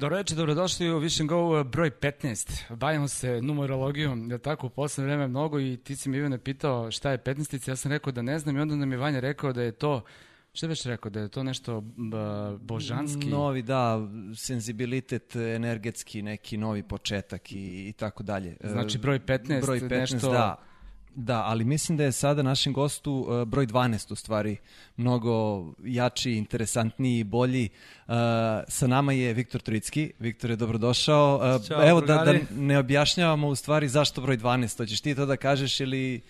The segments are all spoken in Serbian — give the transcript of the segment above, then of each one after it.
Dobro večer, dobrodošli u Vision Go broj 15. Bavimo se numerologijom, je tako, u poslednje vreme mnogo i ti si mi Ivane pitao šta je 15 ja sam rekao da ne znam i onda nam je Vanja rekao da je to Šta već rekao, da je to nešto božanski? Novi, da, senzibilitet energetski, neki novi početak i, i tako dalje. Znači broj 15, broj 15 nešto... da. Da, ali mislim da je sada našem gostu uh, broj 12 u stvari mnogo jači, interesantniji, bolji. Uh, sa nama je Viktor Tricki. Viktor je dobrodošao. Uh, Ćao, evo da, da ne objašnjavamo u stvari zašto broj 12. Hoćeš ti to da kažeš ili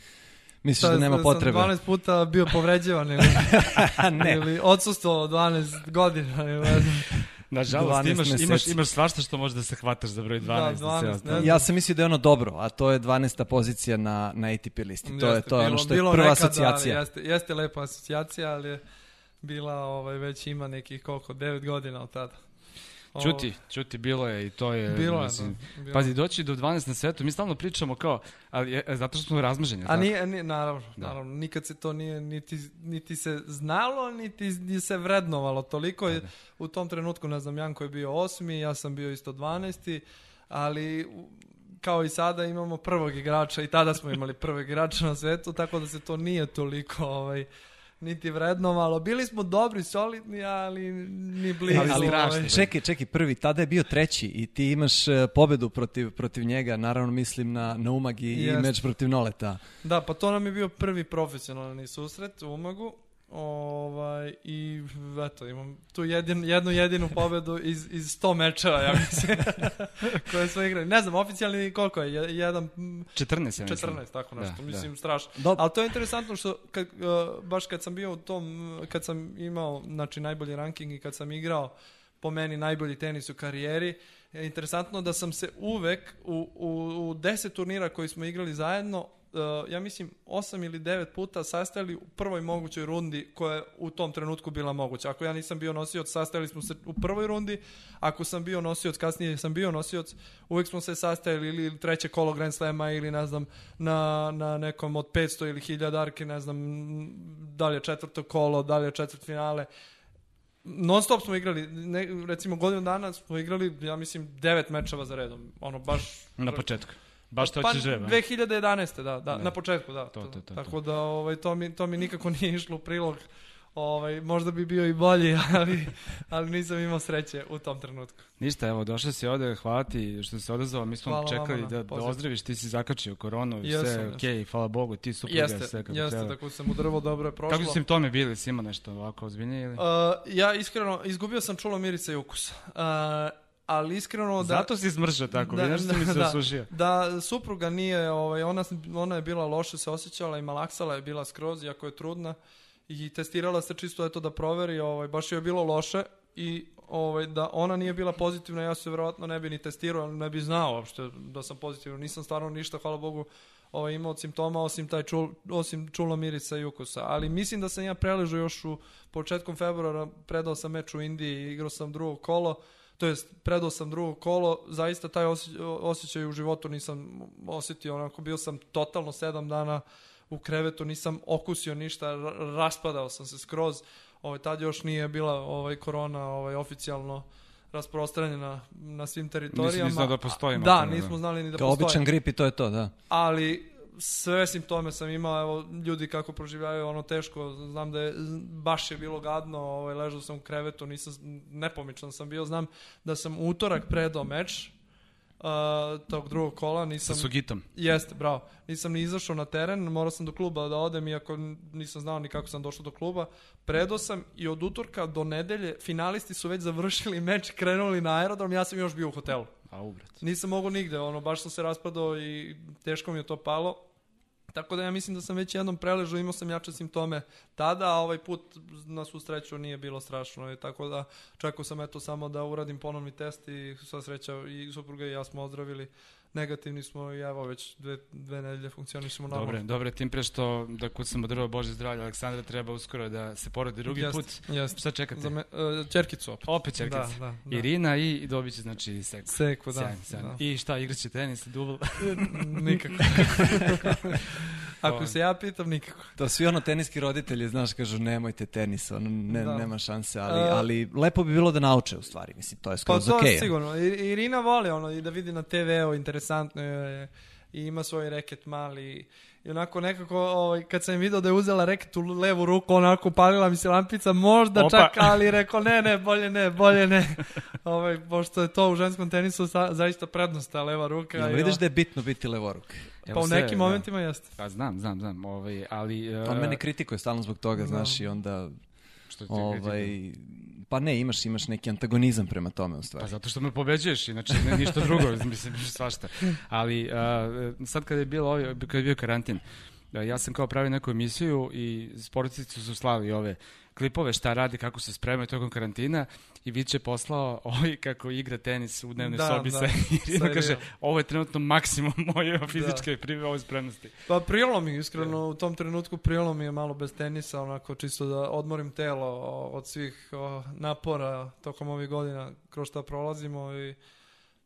misliš da nema potrebe? Sam 12 puta bio povređivan ili, ne. ili odsustvo 12 godina. Ili, ne znam. Nažalost, imaš, imaš, imaš svašta što može da se hvataš za broj 12. Da, 12 ne ja sam mislio da je ono dobro, a to je 12. pozicija na, na ATP listi. To jeste, je, to je ono što je prva nekada, asocijacija. Jeste, jeste lepa asocijacija, ali je bila, ovaj, već ima nekih koliko, 9 godina od tada. Čuti, čuti, bilo je i to je... Bilo mislim, je, da. Pazi, doći do 12 na svetu, mi stalno pričamo kao, ali je, zato što smo razmeženi. A nije, nije naravno, da. naravno, nikad se to nije, niti, niti se znalo, niti, niti se vrednovalo toliko. Da, da. U tom trenutku, ne znam, Janko je bio osmi, ja sam bio isto 12. Ali kao i sada imamo prvog igrača i tada smo imali prvog igrača na svetu, tako da se to nije toliko ovaj, niti vrednovalo. Bili smo dobri, solidni, ali ni blizu. Ali, ali čekaj, čekaj, prvi, tada je bio treći i ti imaš e, pobedu protiv, protiv njega, naravno mislim na, na Umag i, i meč protiv Noleta. Da, pa to nam je bio prvi profesionalni susret u Umagu. Ovaj, I eto, imam tu jedin, jednu jedinu pobedu iz, iz 100 mečeva, ja mislim, koje smo igrali. Ne znam, oficijalni koliko je? Jedan, 14, ja 14, tako nešto, da, mislim, da. strašno. Dob Ali to je interesantno što, kad, uh, baš kad sam bio u tom, kad sam imao, znači, najbolji ranking i kad sam igrao, po meni, najbolji tenis u karijeri, je interesantno da sam se uvek u, u, u 10 turnira koji smo igrali zajedno uh, ja mislim, osam ili devet puta sastajali u prvoj mogućoj rundi koja je u tom trenutku bila moguća. Ako ja nisam bio nosioc, sastajali smo se u prvoj rundi, ako sam bio nosioc, kasnije sam bio nosioc, uvek smo se sastajali ili treće kolo Grand Slema ili ne znam, na, na nekom od 500 ili 1000 arke, ne znam, da li je četvrto kolo, da li je četvrt finale non stop smo igrali, ne, recimo godinu dana smo igrali, ja mislim, devet mečeva za redom. Ono, baš... Na početku. Baš to pa, će žeba. 2011. da, da, na početku, da. To, to, to, Tako da ovaj, to, mi, to mi nikako nije išlo u prilog. Ovaj, možda bi bio i bolji, ali, ali nisam imao sreće u tom trenutku. Ništa, evo, došao si ovde, hvala ti što se odazvao, mi smo hvala čekali vama, da, da ozdraviš, ti si zakačio koronu, jesam, sve ok, jesam. hvala Bogu, ti super jeste, sve kako jeste, treba. tako sam u drvo, dobro je prošlo. Kako su simptomi bili, si ima nešto ovako ozbiljnije ili? Uh, ja iskreno, izgubio sam čulo mirica i ukus. Uh, ali iskreno da... Zato si zmržao tako, da, vidiš što mi se da, osušio. Da, supruga nije, ovaj, ona, ona je bila loše se osjećala i malaksala je bila skroz, iako je trudna i testirala se čisto eto da proveri, ovaj, baš joj je bilo loše i ovaj, da ona nije bila pozitivna, ja se verovatno ne bi ni testirao, ne bi znao uopšte da sam pozitivan, nisam stvarno ništa, hvala Bogu, ovaj, imao simptoma osim taj čul, osim čulo mirisa i ukusa. Ali mislim da sam ja preležao još u početkom februara, predao sam meč u Indiji, igrao sam drugo kolo, to jest predao sam drugo kolo, zaista taj osjećaj u životu nisam osetio, onako bio sam totalno sedam dana u krevetu, nisam okusio ništa, raspadao sam se skroz, ovaj, tad još nije bila ovaj, korona ovaj, oficijalno rasprostranjena na svim teritorijama. Nisam da postoji. Da, nismo znali ni da Kao postoji. običan grip i to je to, da. Ali sve simptome sam imao, evo, ljudi kako proživljavaju ono teško, znam da je, baš je bilo gadno, ovaj, ležao sam u krevetu, nisam, nepomičan sam bio, znam da sam utorak predao meč, uh, tog drugog kola, nisam... Sa Sugitom. Jeste, bravo. Nisam ni izašao na teren, morao sam do kluba da odem, iako nisam znao ni kako sam došao do kluba. Predao sam i od utorka do nedelje, finalisti su već završili meč, krenuli na aerodrom, ja sam još bio u hotelu. A ubrat. Nisam mogao nigde, ono, baš sam se raspadao i teško mi je to palo. Tako da ja mislim da sam već jednom preležao, imao sam jače simptome tada, a ovaj put na svu sreću nije bilo strašno. I tako da čekao sam eto samo da uradim ponovni test i sva sreća i supruga i ja smo ozdravili negativni smo i evo već dve, dve nedelje funkcionišemo normalno. Dobre, dobre, tim pre što da kucamo drvo Bože zdravlje, Aleksandra treba uskoro da se porodi drugi jest, put. Jest. Šta čekate? Za me, uh, čerkicu opet. Opet čerkica. Da, da, da. Irina i, i dobit će znači seku. Seku, da. Sjajan, sjajan. da. I šta, igraće tenis, dubl? Nikako. Ako se ja pitam, nikako. To svi ono teniski roditelji, znaš, kažu nemojte tenis, ono, ne, Da. nema šanse, ali, E, ali lepo bi bilo da nauče u stvari, mislim, to je Pa skroz to okej. sigurno. Irina voli ono i da vidi na TV-u, interesantno je i ima svoj reket mali i onako nekako, ovaj, kad sam video da je uzela reket u levu ruku, onako palila mi se lampica, možda Opa. čak, ali rekao ne, ne, bolje ne, bolje ne. ovaj, pošto je to u ženskom tenisu sa, zaista prednost, ta leva ruka. Jel i vidiš da je bitno biti levoruk? Pa Evo u sve, nekim da. momentima jeste. Pa znam, znam, znam, ovaj, ali... On e, mene kritikuje stalno zbog toga, znaš, i onda, Što ti kritikuje? Pa ne, imaš, imaš neki antagonizam prema tome, u Pa stvari. zato što me pobeđuješ, inače ne ništa drugo, mislim svašta. Ali a, sad kad je bilo ovaj, je bio karantin, a, ja sam kao pravio neku emisiju i sportisti su slali ove klipove šta radi, kako se spremaju tokom karantina i Vić je poslao ovaj kako igra tenis u dnevnoj Da, sobi da, sa Irinom, sa kaže ovo je trenutno maksimum moje fizičke da. ove spremnosti. Pa prijelo mi, iskreno, u tom trenutku prijelo mi je malo bez tenisa, onako čisto da odmorim telo od svih o, napora tokom ovih godina kroz šta prolazimo i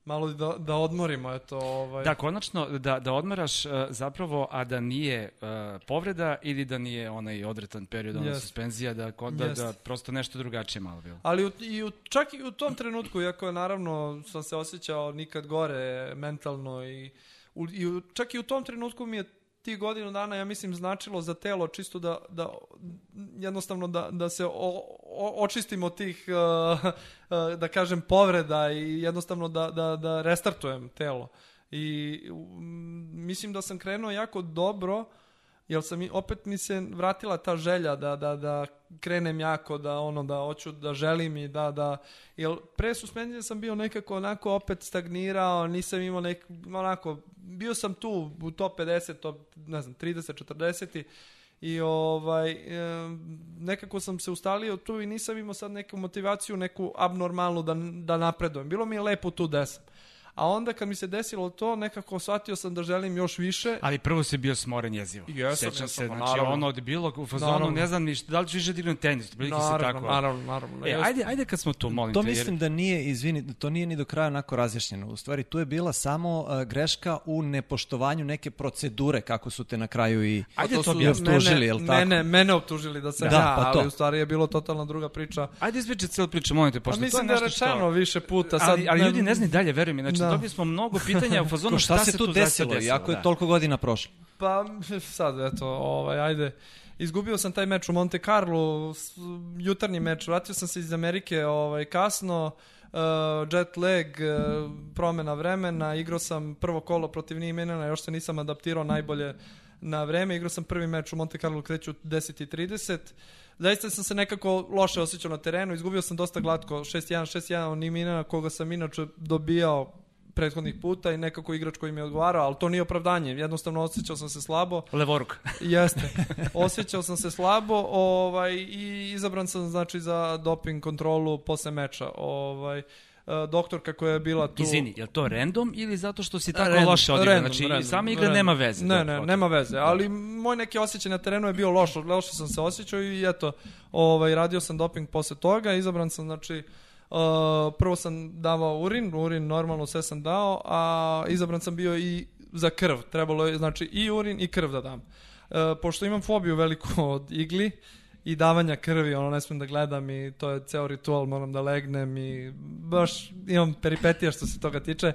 malo da, da odmorimo, eto, ovaj. Da, konačno da, da odmaraš a, zapravo, a da nije a, povreda ili da nije onaj odretan period, ona Jest. suspenzija, da, da, Jest. da prosto nešto drugačije malo bilo. Ali u, i u, čak i u tom trenutku, iako je naravno sam se osjećao nikad gore mentalno i, u, i u, čak i u tom trenutku mi je ti godinu dana, ja mislim, značilo za telo čisto da, da jednostavno da, da se o, o, očistimo tih, uh, uh, da kažem, povreda i jednostavno da, da, da restartujem telo. I um, mislim da sam krenuo jako dobro, Jel sam i opet mi se vratila ta želja da, da, da krenem jako, da ono da hoću da želim i da da jel pre suspenzije sam bio nekako onako opet stagnirao, nisam imao nek onako bio sam tu u top 50, top ne znam 30, 40 i ovaj e, nekako sam se ustalio tu i nisam imao sad neku motivaciju, neku abnormalnu da, da napredujem. Bilo mi je lepo tu gde sam. A onda kad mi se desilo to, nekako shvatio sam da želim još više. Ali prvo si bio smoren jezivo. Jesam, Sećam jesam, se, znači naravno. ono od bilo u fazonu, Naravno. ne znam ni šta, da li ću više da igram tenis, otprilike se tako. naravno, naravno. E, ajde, ajde kad smo tu, molim To te. mislim jer, da nije, izvini, to nije ni do kraja onako razjašnjeno. U stvari, tu je bila samo uh, greška u nepoštovanju neke procedure, kako su te na kraju i, Ajde to to su bi- optužili, jel tako? Mene, mene optužili da sam Da, ja, pa to. ali u stvari je bilo totalno druga priča. Ajde ispričaj cijelu priču, molim te, pošto to je mislim da je nešto rečeno što... više puta. Sad, ali, ali ljudi ne znaju dalje, veruj mi. Znači, Da. dobili smo mnogo pitanja u fazonu šta, šta se tu desilo, iako je da. toliko godina prošlo? Pa sad, eto, ovaj, ajde. Izgubio sam taj meč u Monte Carlo, jutarnji meč, vratio sam se iz Amerike ovaj, kasno, uh, jet lag, uh, promena vremena, igrao sam prvo kolo protiv Nimenana, još se nisam adaptirao najbolje na vreme, igrao sam prvi meč u Monte Carlo kreću u 10.30, Zaista sam se nekako loše osjećao na terenu, izgubio sam dosta glatko 6-1, 6-1 od Niminana koga sam inače dobijao prethodnih puta i nekako igrač koji mi je odgovarao, ali to nije opravdanje, jednostavno osjećao sam se slabo, Levoruk. Jeste. Osjećao sam se slabo ovaj, i izabran sam znači za doping kontrolu posle meča. Ovaj, e, doktorka koja je bila tu... Izvini, je to random ili zato što si tako Random, loše odigrao? Znači, random, sama igra random. nema veze. Ne, ne, okej. nema veze, ali moj neki osjećaj na terenu je bio loš, loše sam se osjećao i eto, ovaj, radio sam doping posle toga, izabran sam, znači, Uh, prvo sam davao urin, urin normalno sve sam dao, a izabran sam bio i za krv. Trebalo je znači i urin i krv da dam. Uh, pošto imam fobiju veliku od igli i davanja krvi, ono ne smijem da gledam i to je ceo ritual, moram da legnem i baš imam peripetija što se toga tiče.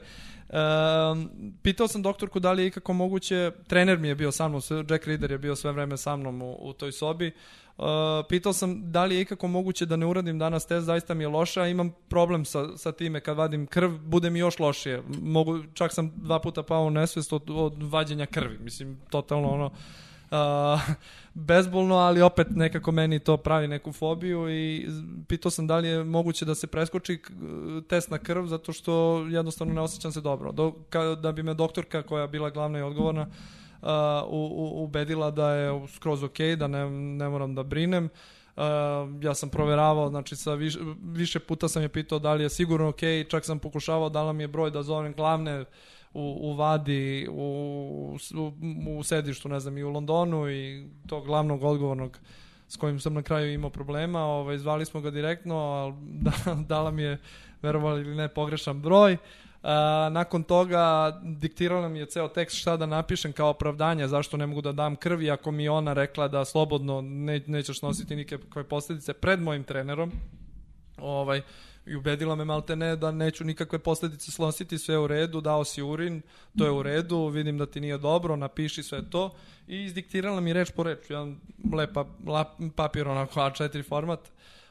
Um, pitao sam doktorku da li je ikako moguće, trener mi je bio sa mnom, Jack Reader je bio sve vreme sa mnom u, u toj sobi, Uh, pitao sam da li je ikako moguće da ne uradim danas test, zaista mi je loše, a imam problem sa, sa time kad vadim krv, bude mi još lošije. Mogu, čak sam dva puta pao u nesvest od, od vađenja krvi. Mislim, totalno ono, uh, bezbolno, ali opet nekako meni to pravi neku fobiju i pitao sam da li je moguće da se preskoči test na krv zato što jednostavno ne osjećam se dobro. Do, ka, da bi me doktorka koja je bila glavna i odgovorna uh, u, u, ubedila da je skroz ok, da ne, ne moram da brinem. Uh, ja sam proveravao, znači sa viš, više puta sam je pitao da li je sigurno ok, čak sam pokušavao da li mi je broj da zovem glavne u, u Vadi, u, u, u sedištu, ne znam, i u Londonu i tog glavnog odgovornog s kojim sam na kraju imao problema, ovaj, zvali smo ga direktno, ali da, dala mi je, verovali ili ne, pogrešan broj. A, nakon toga diktirala mi je ceo tekst šta da napišem kao opravdanje zašto ne mogu da dam krvi ako mi ona rekla da slobodno ne, nećeš nositi nikakve posledice pred mojim trenerom. Ovaj, i ubedila me malte ne da neću nikakve posledice snositi, sve u redu, dao si urin, to je u redu, vidim da ti nije dobro, napiši sve to. I izdiktirala mi reč po reč, jedan lepa lap, papir onako A4 format,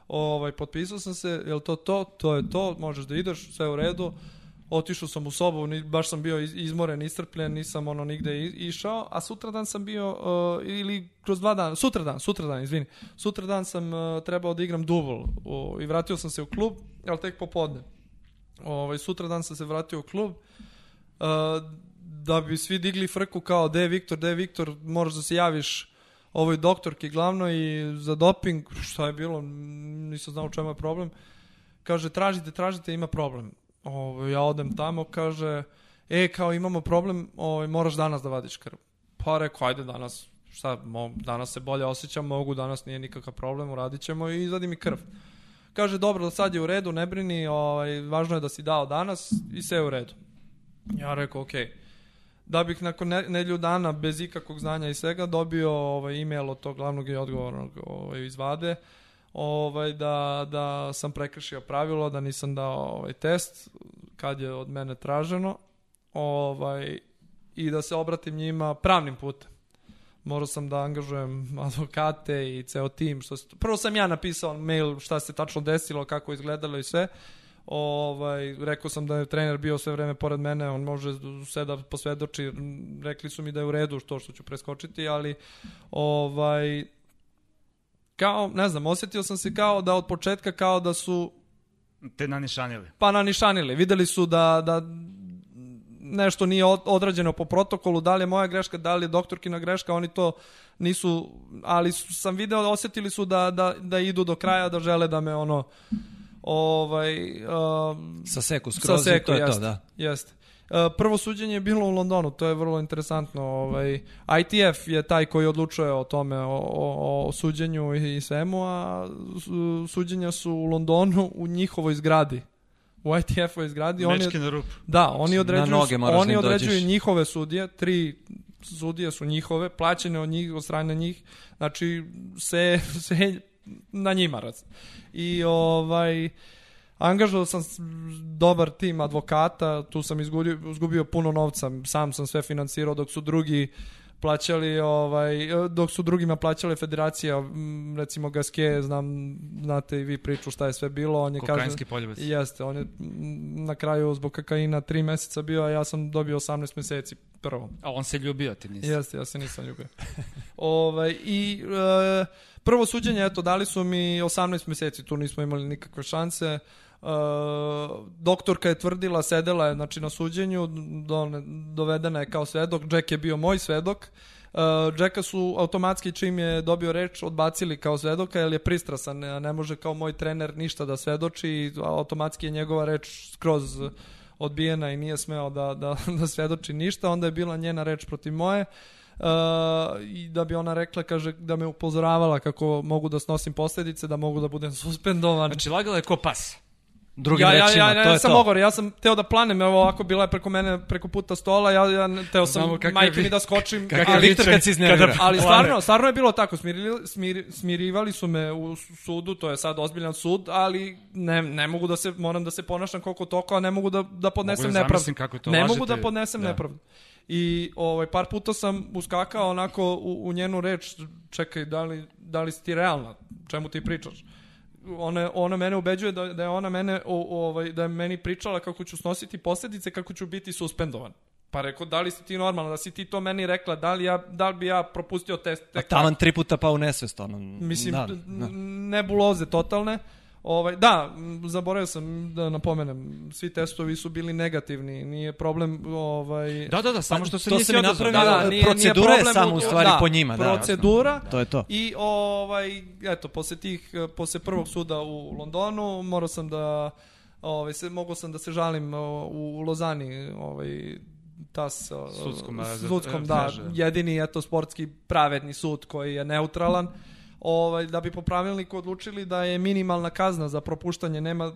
ovaj, potpisao sam se, je to to, to je to, možeš da ideš, sve u redu, otišao sam u sobu, ni, baš sam bio izmoren, istrpljen, nisam ono nigde išao, a sutradan sam bio, uh, ili kroz dva dana, sutradan, sutradan, izvini, sutradan sam uh, trebao da igram dubl uh, i vratio sam se u klub, ali tek popodne. Ovaj, sutradan sam se vratio u klub, uh, da bi svi digli frku kao, de Viktor, de Viktor, moraš da se javiš ovoj doktorki glavno i za doping, šta je bilo, nisam znao u čemu je problem, kaže, tražite, tražite, ima problem Ovo, ja odem tamo, kaže, e, kao imamo problem, ovaj, moraš danas da vadiš krv. Pa rekao, ajde danas, šta, mo, danas se bolje osjećam, mogu, danas nije nikakav problem, uradit ćemo i izvadi mi krv. Kaže, dobro, sad je u redu, ne brini, ovaj, važno je da si dao danas i sve je u redu. Ja rekao, okej. Okay. Da bih nakon ne, nedlju dana bez ikakvog znanja i svega dobio ovaj, email od tog glavnog i odgovornog ovaj, iz vade, ovaj, da, da sam prekršio pravilo, da nisam dao ovaj, test kad je od mene traženo ovaj, i da se obratim njima pravnim putem. Morao sam da angažujem advokate i ceo tim. Što se... Prvo sam ja napisao mail šta se tačno desilo, kako izgledalo i sve. Ovaj, rekao sam da je trener bio sve vreme pored mene, on može sve da posvedoči, rekli su mi da je u redu što što ću preskočiti, ali ovaj, kao, ne znam, osjetio sam se kao da od početka kao da su te nanišanili. Pa nanišanili. Videli su da, da nešto nije odrađeno po protokolu, da li je moja greška, da li je doktorkina greška, oni to nisu, ali sam video, osetili su da, da, da idu do kraja, da žele da me ono, ovaj... Um, sa seku, skroz sa seku, to je jest, to, da. Jeste. E, prvo suđenje je bilo u Londonu, to je vrlo interesantno. Ovaj, ITF je taj koji odlučuje o tome, o, o, o suđenju i svemu, a suđenja su u Londonu u njihovoj zgradi u ITF-ovoj zgradi. Mečki oni, na rupu. Da, oni određuju, noge oni da određuju njihove sudije, tri sudije su njihove, plaćene od njih, od strane njih, znači se, se na njima raz. I ovaj, Angažovao sam dobar tim advokata, tu sam izgubio, izgubio puno novca, sam sam sve finansirao dok su drugi plaćali ovaj dok su drugima plaćale federacija recimo Gaske znam znate i vi priču šta je sve bilo on je Kokainski poljubac jeste on je na kraju zbog kokaina 3 meseca bio a ja sam dobio 18 meseci prvo. A on se ljubio ti nisi. Jeste ja se nisam ljubio. Ovaj i e, prvo suđenje eto dali su mi 18 meseci tu nismo imali nikakve šanse Uh, doktorka je tvrdila, sedela je znači, na suđenju, do, dovedena je kao svedok, Jack je bio moj svedok. Uh, Jacka su automatski čim je dobio reč odbacili kao svedoka jer je pristrasan, ne, ne može kao moj trener ništa da svedoči i automatski je njegova reč skroz odbijena i nije smeo da, da, da svedoči ništa, onda je bila njena reč protiv moje. Uh, i da bi ona rekla, kaže, da me upozoravala kako mogu da snosim posledice, da mogu da budem suspendovan. Znači, lagala je ko pas. Drugim ja, rečima, ja, ja, ja, to je sam to. mogao, ja sam teo da planem, evo ovako bila je preko mene, preko puta stola, ja, ja teo sam majke mi da skočim. Kakav ali, Viktor kad si iznervira. Ali stvarno, stvarno je bilo tako, smirili, smir, smirivali su me u sudu, to je sad ozbiljan sud, ali ne, ne mogu da se, moram da se ponašam koliko toko, a ne mogu da, da podnesem da nepravdu. Kako to ne lažete. mogu da podnesem da. nepravdu. I ovaj, par puta sam uskakao onako u, u njenu reč, čekaj, da li, da li si ti realna, čemu ti pričaš? Ona, ona mene ubeđuje da, da je ona mene o, o, ovaj, da je meni pričala kako ću snositi posledice, kako ću biti suspendovan. Pa rekao, da li si ti normalno, da si ti to meni rekla, da li, ja, da li bi ja propustio test? A taman tri puta pa u nesvest, ono. Mislim, da, da. nebuloze totalne. Ovaj, da, zaboravio sam da napomenem, svi testovi su bili negativni, nije problem... Ovaj... Da, da, da, samo što se nisi odazvao. napravio, Da, da, nije- procedura nije je samo u- stvari da, po njima, da. procedura. To je to. I ovaj eto posle tih posle prvog suda u Londonu morao sam da ovaj se mogao sam da se žalim u Lozani, ovaj tas Sudskom, za- sudskom e, da, jedini eto sportski pravedni sud koji je neutralan. Ovaj, da bi po pravilniku odlučili da je minimalna kazna za propuštanje nema,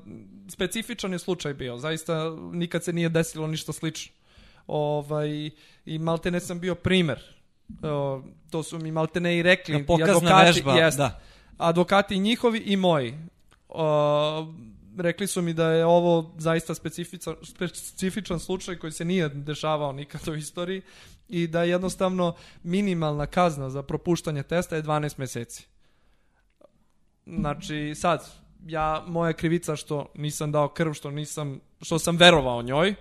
specifičan je slučaj bio, zaista nikad se nije desilo ništa slično. Ovaj, I maltene sam bio primer. O, to su mi maltene i rekli. i Pokazna advokati, vežba, jest, da. advokati njihovi i moji. O, rekli su mi da je ovo zaista specifičan, specifičan slučaj koji se nije dešavao nikad u istoriji i da jednostavno minimalna kazna za propuštanje testa je 12 meseci. Znači, sad, ja, moja krivica što nisam dao krv, što nisam, što sam verovao njoj,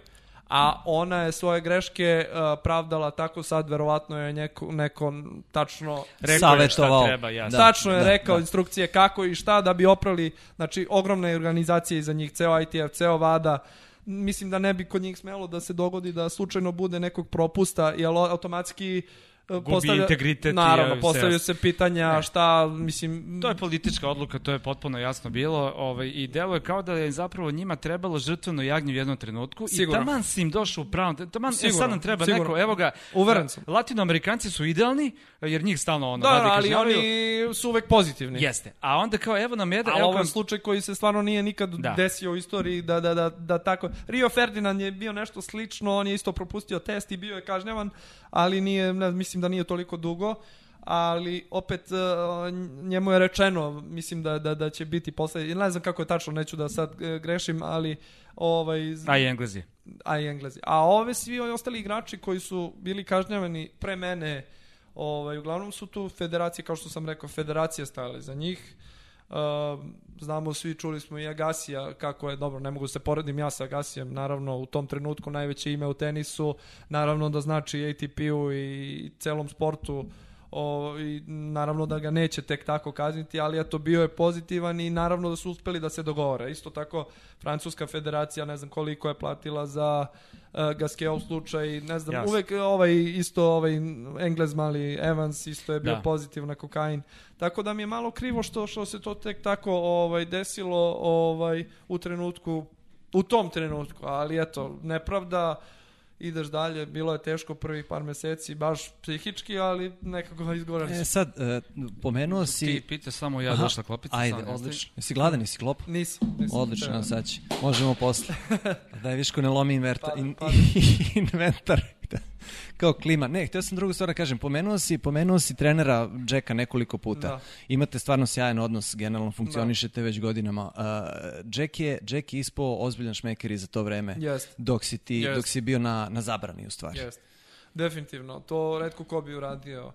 a ona je svoje greške uh, pravdala tako sad, verovatno je neko, neko tačno Rekao je Savetovao. šta treba, jasno. Da, Tačno je da, rekao da. instrukcije kako i šta da bi oprali, znači ogromna je organizacija iza njih, ceo ITF, ceo VADA, mislim da ne bi kod njih smelo da se dogodi da slučajno bude nekog propusta, jer automatski e, Gubi integritet i, Naravno, e, postavljaju se pitanja Ne. šta, mislim... To je politička odluka, to je potpuno jasno bilo ovaj, i delo je kao da je zapravo njima trebalo žrtveno jagnje u jednom trenutku Sigurno. i taman si im došao u pravom, taman e, Sigurno, sad nam treba sigurno. neko, evo ga, Uveren sam. latinoamerikanci su idealni, jer njih stalno ono Da, radi ali kažnjavaju. oni su uvek pozitivni. Jeste, a onda kao evo nam jedan, Ali evo ovo je slučaj koji se stvarno nije nikad Da. desio u istoriji da, da, da, da tako... Rio Ferdinand je bio nešto slično, on je isto propustio test i bio je kažnjavan, ali nije, ne, mislim da nije toliko dugo ali opet uh, njemu je rečeno mislim da, da, da će biti posle ne znam kako je tačno neću da sad e, grešim ali ovaj a i englezi. a i Englezi. A ove svi ovi ostali igrači koji su bili kažnjavani pre mene, ovaj, uglavnom su tu federacije, kao što sam rekao, federacije stajale za njih. Uh, znamo svi, čuli smo i Agasija, kako je, dobro, ne mogu se poredim ja sa Agasijem, naravno u tom trenutku najveće ime u tenisu, naravno da znači ATP-u i celom sportu, o, i naravno da ga neće tek tako kazniti, ali eto bio je pozitivan i naravno da su uspeli da se dogovore. Isto tako Francuska federacija ne znam koliko je platila za uh, Gasqueov slučaj, ne znam, Jasno. uvek ovaj isto ovaj Englez mali Evans isto je bio Da. pozitiv na kokain. Tako da mi je malo krivo što što se to tek tako ovaj desilo ovaj u trenutku u tom trenutku, ali eto, nepravda ideš dalje, bilo je teško prvih par meseci, baš psihički, ali nekako izgovorili E, sad, e, pomenuo si... Ti pita samo ja Aha, došla klopica. Ajde, nastavi. odlično. Jesi gladan, jesi klop? Nisam, nisam. Odlično, Treba. sad će. Možemo posle. Daj Viško ne lomi invertar, Pada, in, pada. inventar. Da. Kao klima. Ne, htio sam drugu stvar da kažem. Pomenuo si, pomenuo si trenera Jacka nekoliko puta. Da. Imate stvarno sjajan odnos, generalno funkcionišete već godinama. Uh, Jack, je, Jack je ispao ozbiljan šmeker i za to vreme. Jest, Dok si ti, Jest. dok si bio na, na zabrani u stvari. jest. Definitivno, to redko ko bi uradio.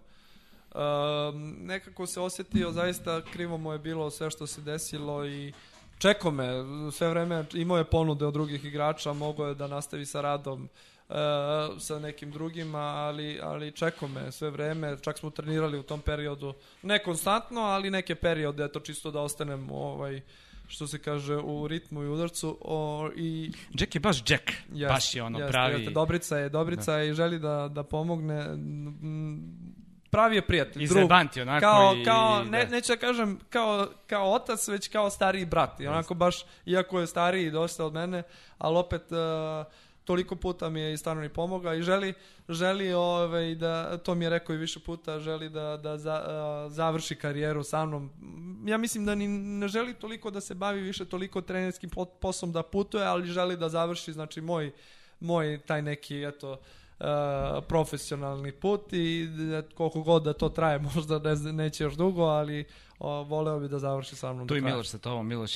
Um, nekako se osjetio, zaista krivo mu je bilo sve što se desilo i čekao me sve vreme, imao je ponude od drugih igrača, mogao je da nastavi sa radom e, sa nekim drugima, ali, ali čekao me sve vreme, čak smo trenirali u tom periodu, ne konstantno, ali neke periode, eto čisto da ostanem ovaj, što se kaže u ritmu i udarcu o, i Jack je baš Jack. Jeste, baš je ono jeste, pravi. jeste. Dobrica je, Dobrica je i želi da, da pomogne. Pravi je prijatelj, I drug. zajebanti onako. Kao, i, kao, i- ne, da. neću da kažem kao, kao otac, već kao stariji brat. I onako baš, iako je stariji dosta od mene, ali opet uh, toliko puta mi je i stvarno i pomoga i želi, želi ovaj, da, to mi je rekao i više puta, želi da, da za, uh, završi karijeru sa mnom. Ja mislim da ni ne želi toliko da se bavi više toliko trenerskim po- poslom da putuje, ali želi da završi, znači moj, moj taj neki, eto, uh, profesionalni put i da, koliko god da to traje, možda ne, neće još dugo, ali o, voleo bi da završi sa mnom. Tu i. Miloš sa tobom, Miloš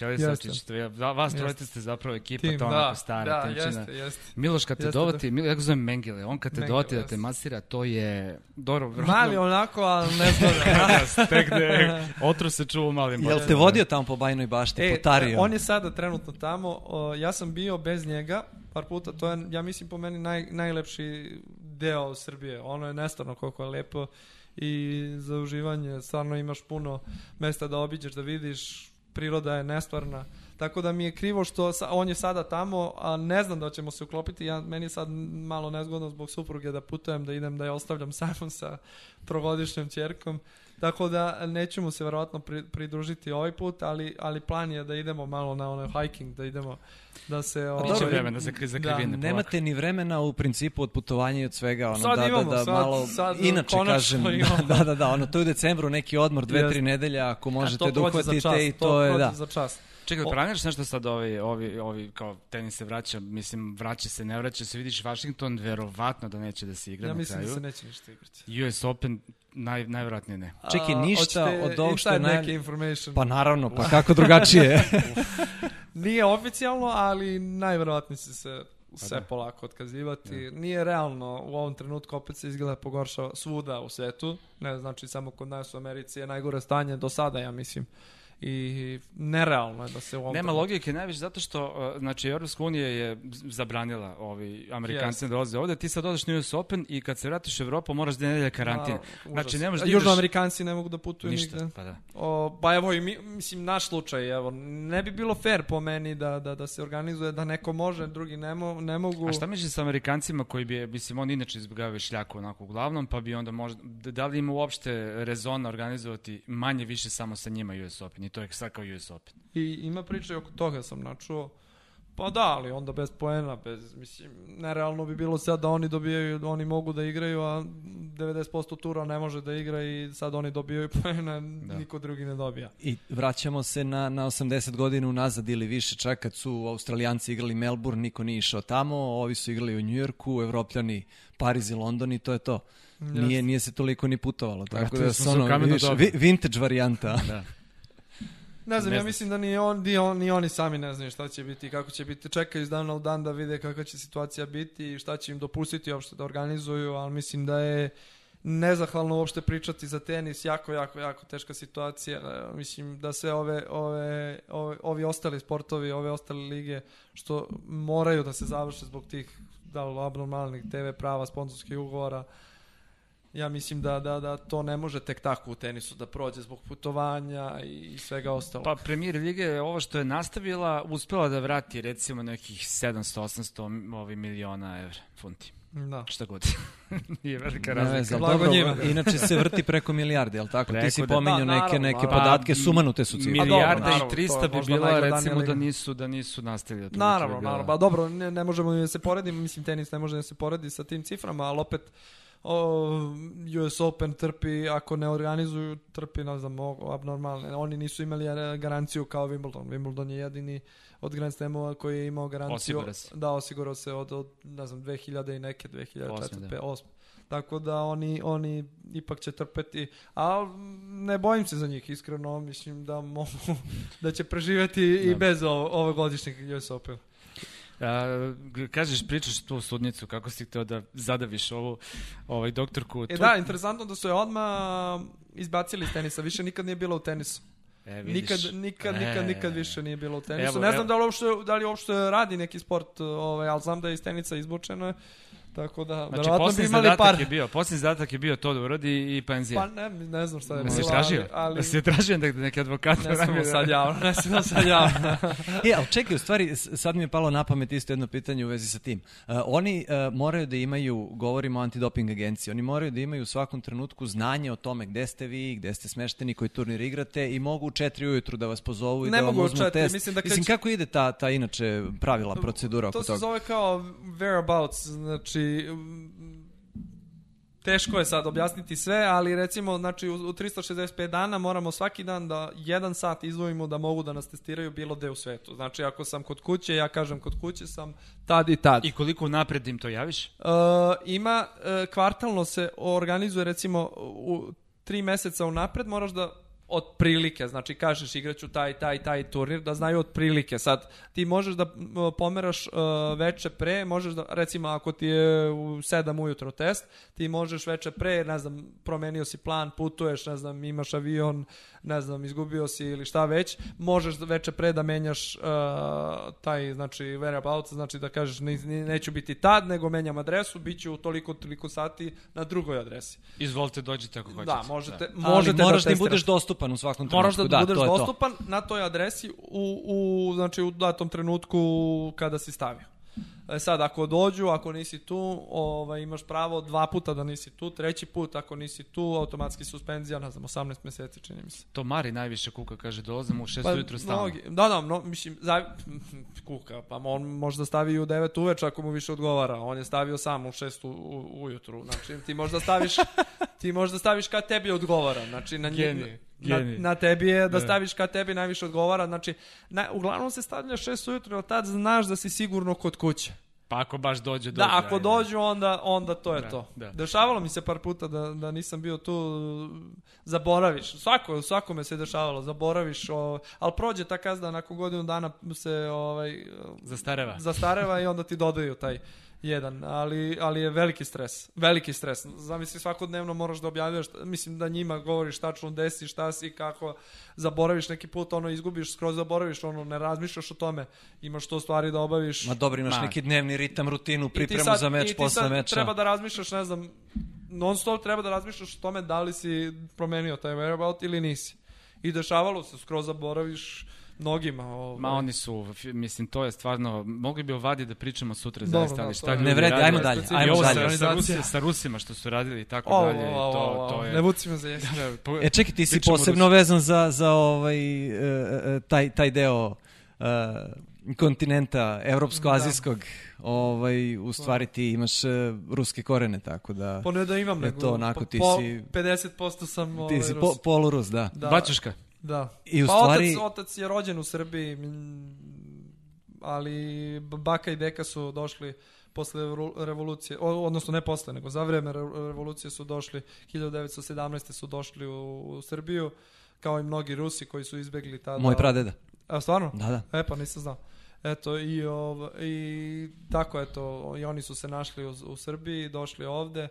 to je- va- vas trojice ste zapravo ekipa, Tim, to da, onako stara da, jeste, jeste. Miloš kad te Jeste, dovati, Milo, ja ga zovem Mengele, on kad te Mengele, dovati da te masira, to je dobro. Mali onako, ali ne znam. Tek gde otro se u malim Jel te vodio tamo po Bajnoj bašti, E, potario? on je sada trenutno tamo, o, ja sam bio bez njega par puta, to je, ja mislim po meni naj, najlepši deo Srbije, ono je nestvarno koliko je lepo i za uživanje, stvarno imaš puno mesta da obiđeš, da vidiš, priroda je nestvarna, Tako da mi je krivo što sa, on je sada tamo, a ne znam da ćemo se uklopiti. Ja, meni je sad malo nezgodno zbog supruge da putujem, da idem da je ostavljam samom sa trogodišnjom čerkom. Tako da nećemo se verovatno pri, pridružiti ovaj put, ali, ali plan je da idemo malo na onaj hiking, da idemo da se... Biće Ovaj, vremena za, za krivine. polako. Nemate ni vremena u principu od putovanja i od svega, ono, Sad da, imamo, da, da, sad- malo, sad inače konačno kažem, imamo. da, da, da, ono, to je u decembru neki odmor, dve, Jeste. tri nedelja, ako A možete da uhvatite i to, to je, prođe da. za čas. Čekaj, O- planiraš nešto sad ovi, ovi, ovi, kao tenis se vraća, mislim, vraća se, ne vraća se, vidiš Washington, verovatno da neće da se igra Ja na mislim kraju. da se neće ništa igrati. US Open, naj, najvjerojatnije ne. Čekaj, A, ništa hoćete od ovog što je naj- neke information. Pa naravno, pa kako drugačije? Nije oficijalno, ali najverovatnije će se sve da. polako otkazivati. Nije realno u ovom trenutku opet se izgleda pogoršava svuda u svetu. Ne znači samo kod nas u Americi je najgore stanje do sada, ja mislim. I nerealno je da se u ovom Nema logike najviše zato što, uh, znači, Europska unija je zabranila ovi Amerikanci Jeste. da dolaze ovde, ti sad odeš na US Open i kad se vratiš u Evropu moraš da nedelja karantin. Naravno, Znači, ne možeš da Južno ideš- Amerikanci ne mogu da putuju Ništa, nigde. pa da. O, pa evo i mi, mislim naš slučaj, evo, ne bi bilo fair po meni da, da, da se organizuje da neko može, drugi ne, mo, ne mogu. A šta misliš sa Amerikancima koji bi, mislim, on inače izbjegavaju šljaku onako uglavnom, pa bi onda možda, da da li ima uopšte rezona organizovati manje više samo sa njima US Open to je sad kao US Open. I ima priče oko toga sam načuo. Pa da, ali onda bez poena, bez, mislim, nerealno bi bilo sad da oni dobijaju, da oni mogu da igraju, a 90% tura ne može da igra i sad oni dobijaju poena, Da. niko drugi ne dobija. I vraćamo se na, na 80 godina unazad ili više, čak kad su Australijanci igrali Melbourne, niko nije išao tamo, ovi su igrali u Njujorku, Evropljani Pariz i London i to je to. Nije, nije se toliko ni putovalo, tako Vratili da se ono, vi- vintage varijanta. Da. Ne znam, Ne ja mislim da ni, on, ni, on, ni oni sami ne znaju šta će biti i kako će biti. Čekaju iz dana u dan da vide kakva će situacija biti i šta će im dopustiti uopšte da organizuju, ali mislim da je nezahvalno uopšte pričati za tenis, jako, jako, jako teška situacija. E, Mislim da sve ove, ove, ove, ovi ostali sportovi, ove ostale lige, što moraju da se završe zbog tih da li abnormalnih TV prava, sponsorskih ugovora, ja mislim da, da, da to ne može tek tako u tenisu da prođe zbog putovanja i svega ostalog. Pa premijer lige je ovo što je nastavila, uspela da vrati recimo nekih 700-800 ovi miliona evra funti. Da. Šta god. Nije velika Ne razlika. ali Blago njima. inače se vrti preko milijarde, jel tako? Ti Preko si da. pominjao Da, neke, neke naravno. podatke, Pa, sumanute su cifre. Milijarda naravno, i to 300 je bi bila recimo da nisu, da nisu nastavili. otprilike Naravno, naravno. Pa dobro, ne, ne možemo da se poredimo, mislim tenis ne može da se poredi sa tim ciframa, ali opet o, US Open trpi, ako ne organizuju, trpi, ne znam, abnormalne. Oni nisu imali garanciju kao Wimbledon. Wimbledon je jedini od Grand Slamova koji je imao garanciju. Osigurao se. Da, osigurao se od, od ne znam, 2000 i neke, 2004, Osme, da. 2008. Tako da oni, oni ipak će trpeti, a ne bojim se za njih, iskreno, mislim da mogu, da će preživeti i Da. bez ovo, ovogodišnjeg US Open. A, kažeš, pričaš tu sudnicu, kako si hteo da zadaviš ovu ovaj, doktorku. E Tu- da, interesantno da su je odmah izbacili iz tenisa, više nikad nije bila u tenisu. E, vidiš. Nikad, nikad, nikad, E. nikad više nije bilo u tenisu. Evo, ne znam evo. da li, uopšte, da li uopšte radi neki sport, ovaj, ali znam da je iz tenisa izbučeno. Tako da, Znači, verovatno bi imali par. je bio, posljednji zadatak je bio to da uradi i penzija. Pa ne, ne znam šta je Da si bilo, tražio? ali, ali Da si tražio da neki advokat ne smemo sad javno, ne smemo sad javno. E, ali čekaj, u stvari, sad mi je palo na pamet isto jedno pitanje u vezi sa tim. Uh, oni uh, moraju da imaju, govorimo o antidoping agenciji, oni moraju da imaju u svakom trenutku znanje o tome gde ste vi, gde ste smešteni, koji turnir igrate i mogu u četiri ujutru da vas pozovu i Ne da vam uzmu četiri, test. mislim da mislim kako ide ta, ta inače pravila, procedura oko To se toga? zove kao whereabouts, znači mm, teško je sad objasniti sve, ali recimo znači u, u 365 dana moramo svaki dan da jedan sat izdvojimo da mogu da nas testiraju bilo gde u svetu. Znači ako sam kod kuće, ja kažem kod kuće sam tad i tad. I koliko napred im to javiš? Uh, ima, uh, kvartalno se organizuje recimo u tri meseca unapred moraš da otprilike, znači kažeš igraću taj, taj, taj turnir, da znaju otprilike. Sad, ti možeš da pomeraš uh, veče pre, možeš da, recimo ako ti je u 7 ujutro test, ti možeš veče pre, ne znam, promenio si plan, putuješ, ne znam, imaš avion, ne znam, izgubio si ili šta već, možeš da veče pre da menjaš uh, taj, znači, whereabouts, znači da kažeš ne, ne- neću biti tad, nego menjam adresu, bit ću u toliko, toliko sati na drugoj adresi. Izvolite, dođite ako hoćete. Da, možete, Ali možete moraš da da im testiraš. budeš dostupan dostupan u svakom trenutku. Moraš da, da budeš to je to. dostupan na toj adresi u, u, znači, u datom trenutku kada si stavio. E sad, ako dođu, ako nisi tu, ovaj, imaš pravo dva puta da nisi tu, treći put ako nisi tu, automatski suspenzija, ne znam, 18 meseci čini mi se. To Mari najviše kuka, kaže, dolazim u 6 Pa, ujutru stalno. mnogi- Da, da, no, mislim, za, kuka, pa on možda stavi u 9 uveče ako mu više odgovara. On je stavio sam u 6 u, u, ujutru. Znači, ti možda staviš, ti možda staviš kad tebi odgovara. Znači, na, Genije, na, na tebi je da Da. staviš kad tebi najviše odgovara. Znači, na, uglavnom se stavlja 6 ujutru, jer tad znaš da si sigurno kod kuće. Pa ako baš dođe, dođe. Da, ako ajde. dođu, onda, onda to je Da, to. da. Dešavalo mi se par puta da, da nisam bio tu, zaboraviš. Svako, svakome se dešavalo, zaboraviš, o, ali prođe ta kazna, nakon godinu dana se ovaj, Zastareva. zastareva i onda ti dodaju taj jedan, ali, ali je veliki stres, veliki stres. Zamisli svakodnevno moraš da objavljaš, mislim da njima govoriš tačno gde si, šta si, kako, zaboraviš neki put, ono izgubiš, skroz zaboraviš, ono ne razmišljaš o tome, imaš to stvari da obaviš. Ma dobro, imaš Ma. neki dnevni ritam, rutinu, I ti pripremu sad- za i meč, ti posle sad meča. Treba da razmišljaš, ne znam, non stop treba da razmišljaš o tome da li si promenio taj whereabout ili nisi. I dešavalo se, skroz zaboraviš mnogima. Ovaj. Ma oni su, mislim, to je stvarno, mogli bi o Vadi da pričamo sutra Dobro, zaista, da, ali šta Ne vredi, ajmo dalje, ajmo ovo dalje. sa, sa, Organizacija. Rusi, sa Rusima što su radili i tako O, dalje, o, o, to, o, to je... Ne vuci me za jezik. Da, E, čekaj, ti si posebno Rusiji. vezan za, za ovaj, e, e, taj, taj deo e, kontinenta evropsko-azijskog. Ovaj, u stvari ti imaš e, ruske korene, tako da Pa ne da imam, E nego to, onako, po, ti po, si- 50% sam ovaj, ti si Rus. po, polurus, da. da, Bačuška. Da. I u pa stvari- otac, otac je rođen u Srbiji, ali baka i deka su došli posle revo- revolucije, odnosno ne posle, nego za vreme re- revolucije su došli, 1917. su došli u, u Srbiju, kao i mnogi Rusi koji su izbegli tada. Moj pradeda. A stvarno? Da, da. E pa nisam znao. Eto i, ov, i tako eto i oni su se našli u, u Srbiji, došli ovde.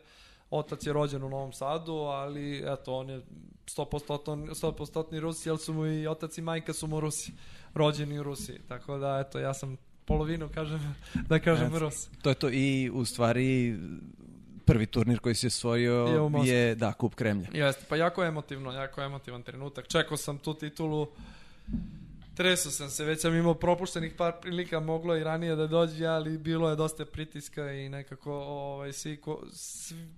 Otac je rođen u Novom Sadu, ali eto on je 100% 100% Rus, jer su mu i otac i majka su mu Rusi, rođeni u Rusiji. Tako da eto ja sam polovinu kažem da kažem Eto. Rus. To je to i u stvari prvi turnir koji si osvojio Je je, da, Kup Kremlja. Jeste, pa jako emotivno, jako emotivan trenutak. Čekao sam tu titulu, tresao sam se, već sam imao propuštenih par prilika, moglo i ranije da dođe, ali bilo je dosta pritiska i nekako ovaj, svi, ko,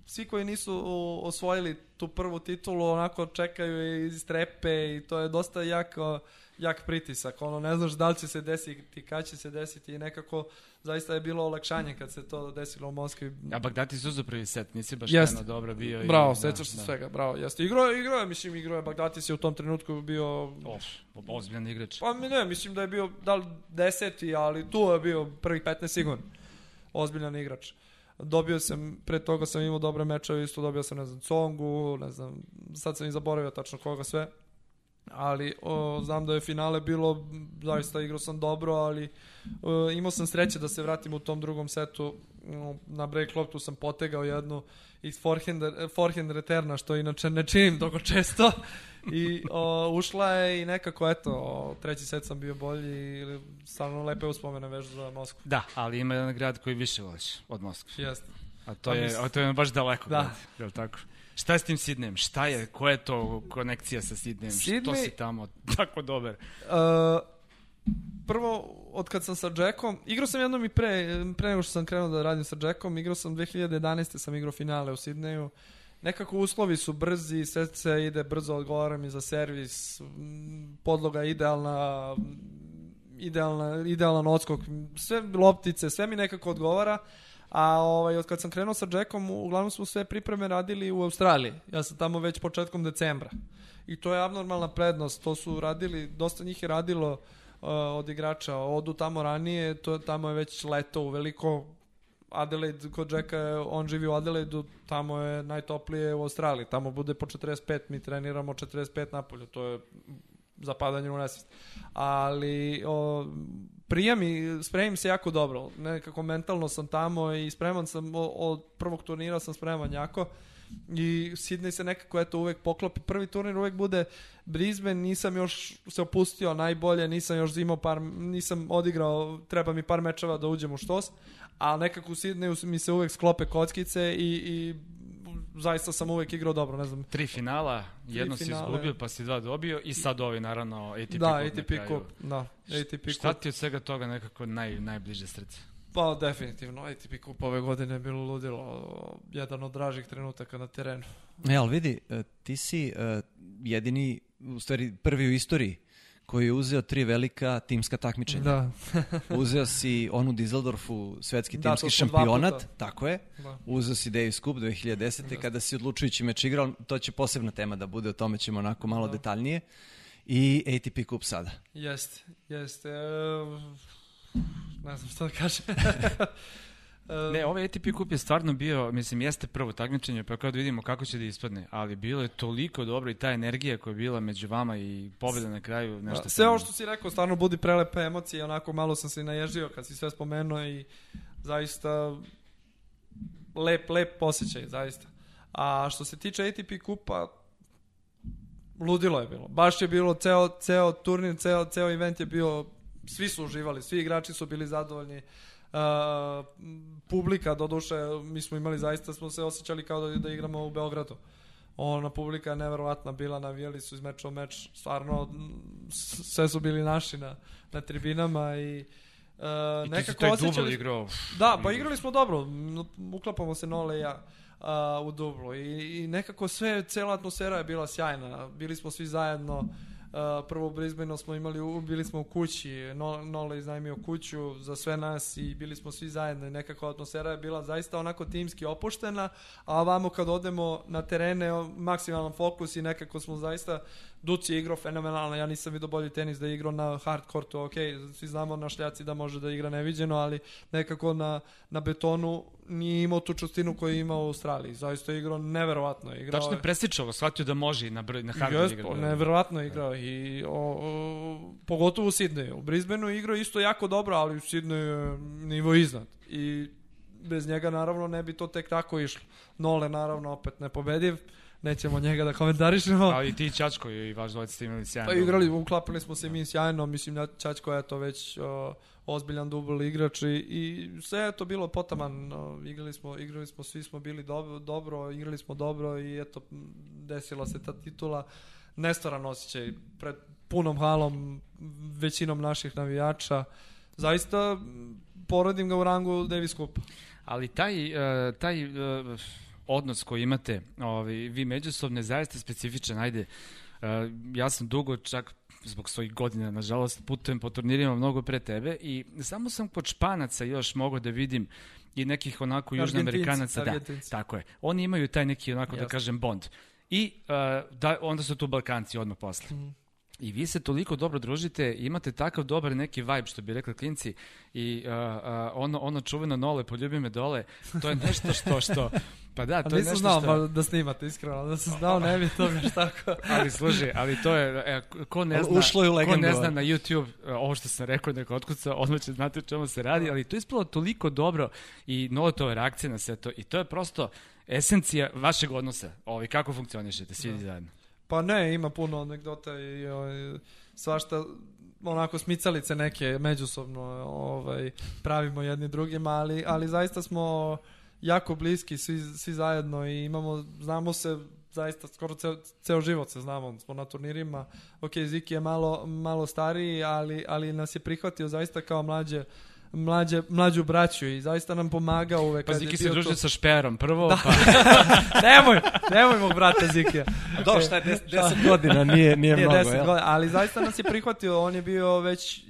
svi, koji nisu osvojili tu prvu titulu onako čekaju i strepe i to je dosta jako, jak pritisak. Ono, ne znaš da li će se desiti, kad će se desiti i nekako zaista je bilo olakšanje kad se to desilo u Moskvi. A Bagdati su uzeo prvi set, nisi baš Jeste. jedno dobro bio. i- Bravo, da, sećaš se da. svega, bravo, jeste. Igro igro je, mislim, igro je Bagdatis je u tom trenutku bio... Of, ozbiljan igrač. Pa ne, mislim da je bio, da li deseti, ali tu je bio prvih 15 sigurno. Ozbiljan igrač. Dobio sam, pre toga sam imao dobre mečeve, isto dobio sam, ne znam, Congu, ne znam, sad sam i zaboravio tačno koga sve. Ali o, znam da je finale bilo, zaista igrao sam dobro, ali o, imao sam sreće da se vratim u tom drugom setu. O, na break loptu sam potegao jednu iz forehand, forehand returna, što inače ne činim toliko često. I o, ušla je i nekako, eto, o, treći set sam bio bolji i stvarno lepe uspomene vežu za Moskvu. Da, ali ima jedan grad koji više voliš od Moskve. Jeste. A to Pa je, a to je baš daleko Da. grad, je li tako? Šta je s tim Sidnejem? Šta je, koja je to konekcija sa Sidnejem? Što Sydney- si tamo tako dobar? Uh, prvo, od kad sam sa Jackom, igrao sam jednom i pre, pre nego što sam krenuo da radim sa Jackom, igrao sam 2011. sam igrao finale u Sidneju. Nekako uslovi su brzi, sve se ide brzo, odgovara mi za servis, podloga idealna, idealna, idealan odskok, sve loptice, sve mi nekako odgovara. A ovaj, od kad sam krenuo sa Jackom, uglavnom smo sve pripreme radili u Australiji. Ja sam tamo već početkom decembra. I to je abnormalna prednost. To su radili, dosta njih je radilo uh, od igrača. Odu tamo ranije, to, tamo je već leto u veliko Adelaide, kod Jacka, on živi u Adelaidu, tamo je najtoplije u Australiji. Tamo bude po 45, mi treniramo 45 napolju. To je zapadanje u nesvest. Ali o, prijam i spremim se jako dobro. Nekako mentalno sam tamo i spreman sam, od prvog turnira sam spreman jako. I Sydney se nekako eto uvek poklopi. Prvi turnir uvek bude Brisbane, nisam još se opustio najbolje, nisam još imao par, nisam odigrao, treba mi par mečeva da uđem u štos, a nekako u Sydneyu mi se uvek sklope kockice i, i zaista sam uvek igrao dobro, ne znam. Tri finala, jedno si finale. izgubio, pa si dva dobio i sad ovi naravno ATP da, Cup na ATP kraju. Cup, da, ATP Šta Cup. ti od svega toga nekako naj, najbliže srce? Pa definitivno, ATP Cup ove godine je bilo ludilo, jedan od dražih trenutaka na terenu. E, ali vidi, e, ti si e, jedini, u stvari prvi u istoriji koji je uzeo tri velika timska takmičenja. Da, Uzeo si onu Dizeldorfu svetski Da, timski šampionat, tako je. da. Uzeo si Davis Cup 2010. kada si odlučujući meč igrao, to će posebna tema da bude, o tome ćemo onako malo Da. detaljnije. I ATP Cup sada. Jeste, jeste. E, ne znam šta da kažem. Ne, ovaj ATP kup je stvarno bio, mislim, jeste prvo takmičenje, pa kao da vidimo kako će da ispadne, ali bilo je toliko dobro i ta energija koja je bila među vama i pobjeda na kraju, nešto... Da, sve ovo što si rekao stvarno budi prelepe emocije, onako malo sam se i naježio kad si sve spomenuo i zaista lep, lep posjećaj, zaista. A što se tiče ATP kupa, ludilo je bilo. Baš je bilo ceo, ceo turnir, ceo, ceo event je bio, svi su uživali, svi igrači su bili zadovoljni. Uh, publika, doduše, mi smo imali zaista, smo se osjećali kao da, da igramo u Beogradu. Ona publika je neverovatna bila, navijali su iz meča u meč, stvarno sve su bili naši na, na tribinama i uh, I ti si nekako taj osjećali... dubl igrao. Da, pa igrali smo dobro, uklapamo se Nole i ja a, u dublu i, i nekako sve, cela atmosfera je bila sjajna, bili smo svi zajedno, a, prvo u Brisbaneu smo imali, bili smo u kući, no, Nole iznajmio kuću za sve nas i bili smo svi zajedno i nekako atmosfera je bila zaista onako timski opuštena, a vamo kad odemo na terene, maksimalan fokus i nekako smo zaista Duci je igrao fenomenalno, ja nisam vidio bolji tenis da je igrao na hard courtu, ok, svi znamo na šljaci da može da igra neviđeno, ali nekako na, na betonu nije imao tu čustinu koju je imao u Australiji, zaista je igrao neverovatno. je Igrao Tačno je presličalo, shvatio da može na, broj, na hardu Jest, igra. pa, da. neverovatno je igrao i o, o, pogotovo u Sidneju. U Brisbaneu je igrao isto jako dobro, ali u Sidneju je nivo iznad. I bez njega naravno ne bi to tek tako išlo. Nole naravno opet nepobediv, nećemo njega da komentarišemo. Ali ti i Čačko i vaš dvojica ste imali sjajan. Pa igrali, uklapili smo se mi sjajno, mislim da Čačko je to već o, ozbiljan dubl igrač i, i sve je to bilo potaman, igrali smo, igrali smo, svi smo bili dobro, dobro, igrali smo dobro i eto, desila se ta titula, nestvaran osjećaj pred punom halom, većinom naših navijača, zaista poredim ga u rangu Davis Cup. Ali taj, uh, taj uh, odnos koji imate, ovaj, vi međusobno je zaista specifičan, ajde, uh, ja sam dugo čak zbog svojih godina, nažalost, putujem po turnirima mnogo pre tebe i samo sam kod Španaca još mogao da vidim i nekih onako južnoamerikanaca, da, tako je. Oni imaju taj neki onako da Jasno. kažem bond. I uh, da, onda su tu Balkanci odmah posle. Mhm. I vi se toliko dobro družite, imate takav dobar neki vibe, što bi rekli klinci, i uh, uh, ono, ono čuveno nole, poljubi me dole, to je nešto što, što pa da, A to je nisam nešto znao što... da snimate, iskreno, da sam znao, ne bi to baš tako. Ali služi, ali to je, e, ko ne zna, Ušlo je u ko ne zna na YouTube, e, ovo što sam rekao, neka otkuca, odmah će znati o čemu se radi, ali to je ispalo toliko dobro i Noletove reakcije na sve to i to je prosto esencija vašeg odnosa, ovaj, kako funkcionišete, svi zajedno. Pa ne, ima puno anegdota i ovaj, svašta onako smicalice neke međusobno ovaj, pravimo jedni drugima, ali, ali zaista smo jako bliski svi, svi zajedno i imamo, znamo se zaista skoro ceo, ceo život se znamo, smo na turnirima, ok, Ziki je malo, malo stariji, ali, ali nas je prihvatio zaista kao mlađe, mlađe, mlađu braću i zaista nam pomaga uvek. Pa Ziki se bio družio to- sa Šperom prvo, pa nemoj, nemoj mog brata Zikija. Do, šta je 10 godina, nije, nije, Nije mnogo, 10 jel? godina, ali zaista nas je prihvatio, on je bio već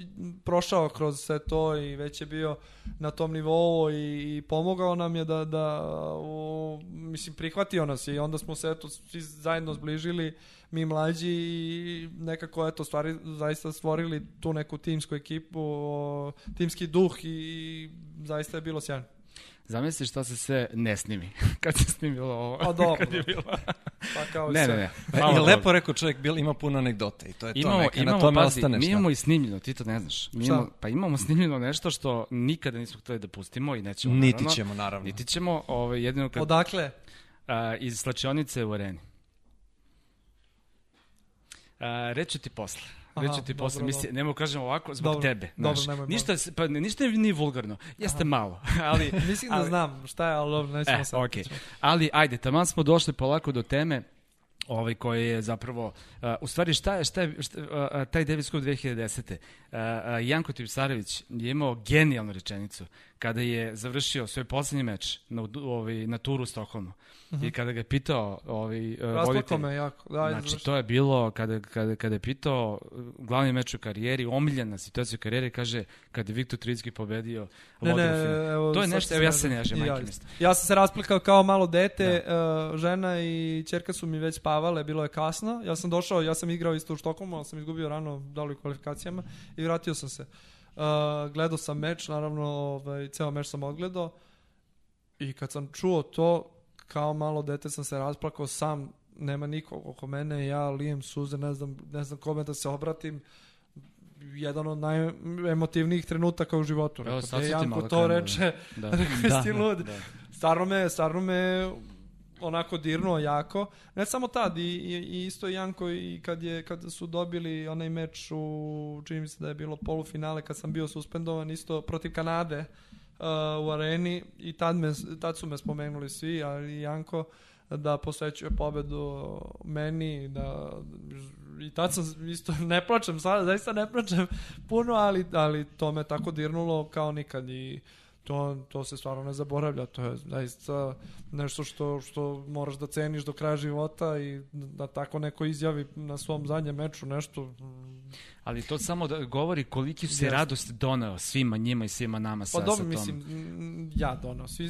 prošao kroz sve to i već je bio na tom nivou i, i pomogao nam je da, da u, mislim, prihvatio nas je i onda smo se eto svi zajedno zbližili, mi mlađi i nekako eto stvari zaista stvorili tu neku timsku ekipu, o, timski duh i, i zaista je bilo sjajno. zamisli šta se sve ne snimi, kad se snimilo ovo, Pa dobro. kad je bilo... Pa kao i ne, sve. ne, ne, Pa, hvala I lepo rekao čovjek, bil, ima puno anegdota i to je to, Imamo, neka imamo, na tome pazi, ostaneš. mi imamo i snimljeno, ti to ne znaš. Mi Šta? imamo, pa imamo snimljeno nešto što nikada nismo hteli da pustimo i nećemo. Niti naravno. ćemo, naravno. Niti ćemo, ovaj, jedino kad, Odakle? a, iz slačionice u areni. A, reću ti posle. Aha, Reći ti posle, dobro, misli, nemo kažem ovako, zbog Dobro, tebe. dobro, znaš. nemoj ništa, pa, ništa nije vulgarno, jeste malo, ali... Mislim da ali- znam šta je, ali dobro, nećemo E, sad. okej. Ali, ajde, taman smo došli polako do teme ovaj koji je zapravo uh, u stvari šta je šta je šta, uh, uh, taj Davis Cup 2010. Uh, uh, Janko Tipsarević je imao genijalnu rečenicu kada je završio svoj poslednji meč na ovaj na turu u Stokholmu. I kada ga je pitao ovaj uh, Rasplako voditelj me jako. Da, Znači, završi. to je bilo kada, kada, kada je pitao uh, glavni meč u karijeri, omiljena situacija u karijeri, kaže kada je Viktor Tricki pobedio Ne, ne, evo, To je nešto, evo ja se ne majke ja. Ja sam se rasplikao kao malo dete, uh, žena i čerka su mi već spavale, bilo je kasno. Ja sam došao, ja sam igrao isto u Štokholmu, ali sam izgubio rano, da li u kvalifikacijama i vratio sam se. Uh, gledao sam meč, naravno, ovaj, ceo meč sam odgledao i kad sam čuo to, kao malo dete sam se rasplakao sam, nema nikog oko mene, ja lijem suze, ne znam, ne znam kome da se obratim, jedan od najemotivnijih trenutaka u životu. Evo, sad "E, su ti Janko malo to krenuli." reče, Da. rekao, Da, lud? da. Stvarno me, stvarno me onako dirnuo jako. Ne samo tad, i, i, isto i Janko i kad, je, kad su dobili onaj meč u, čini mi se da je bilo polufinale kad sam bio suspendovan isto protiv Kanade uh, u areni i tad, me, tad su me spomenuli svi, ali Janko da posvećuje pobedu meni, da i tad sam isto ne plačem, sada zaista ne plačem puno, ali, ali to me tako dirnulo kao nikad i to, to se stvarno ne zaboravlja, to je zaista nešto što, što moraš da ceniš do kraja života i da tako neko izjavi na svom zadnjem meču nešto Ali to samo da govori koliki se Jeste. radost doneo svima njima i svima nama sa, Pa dobro, sa tom. mislim, ja donao. Svi,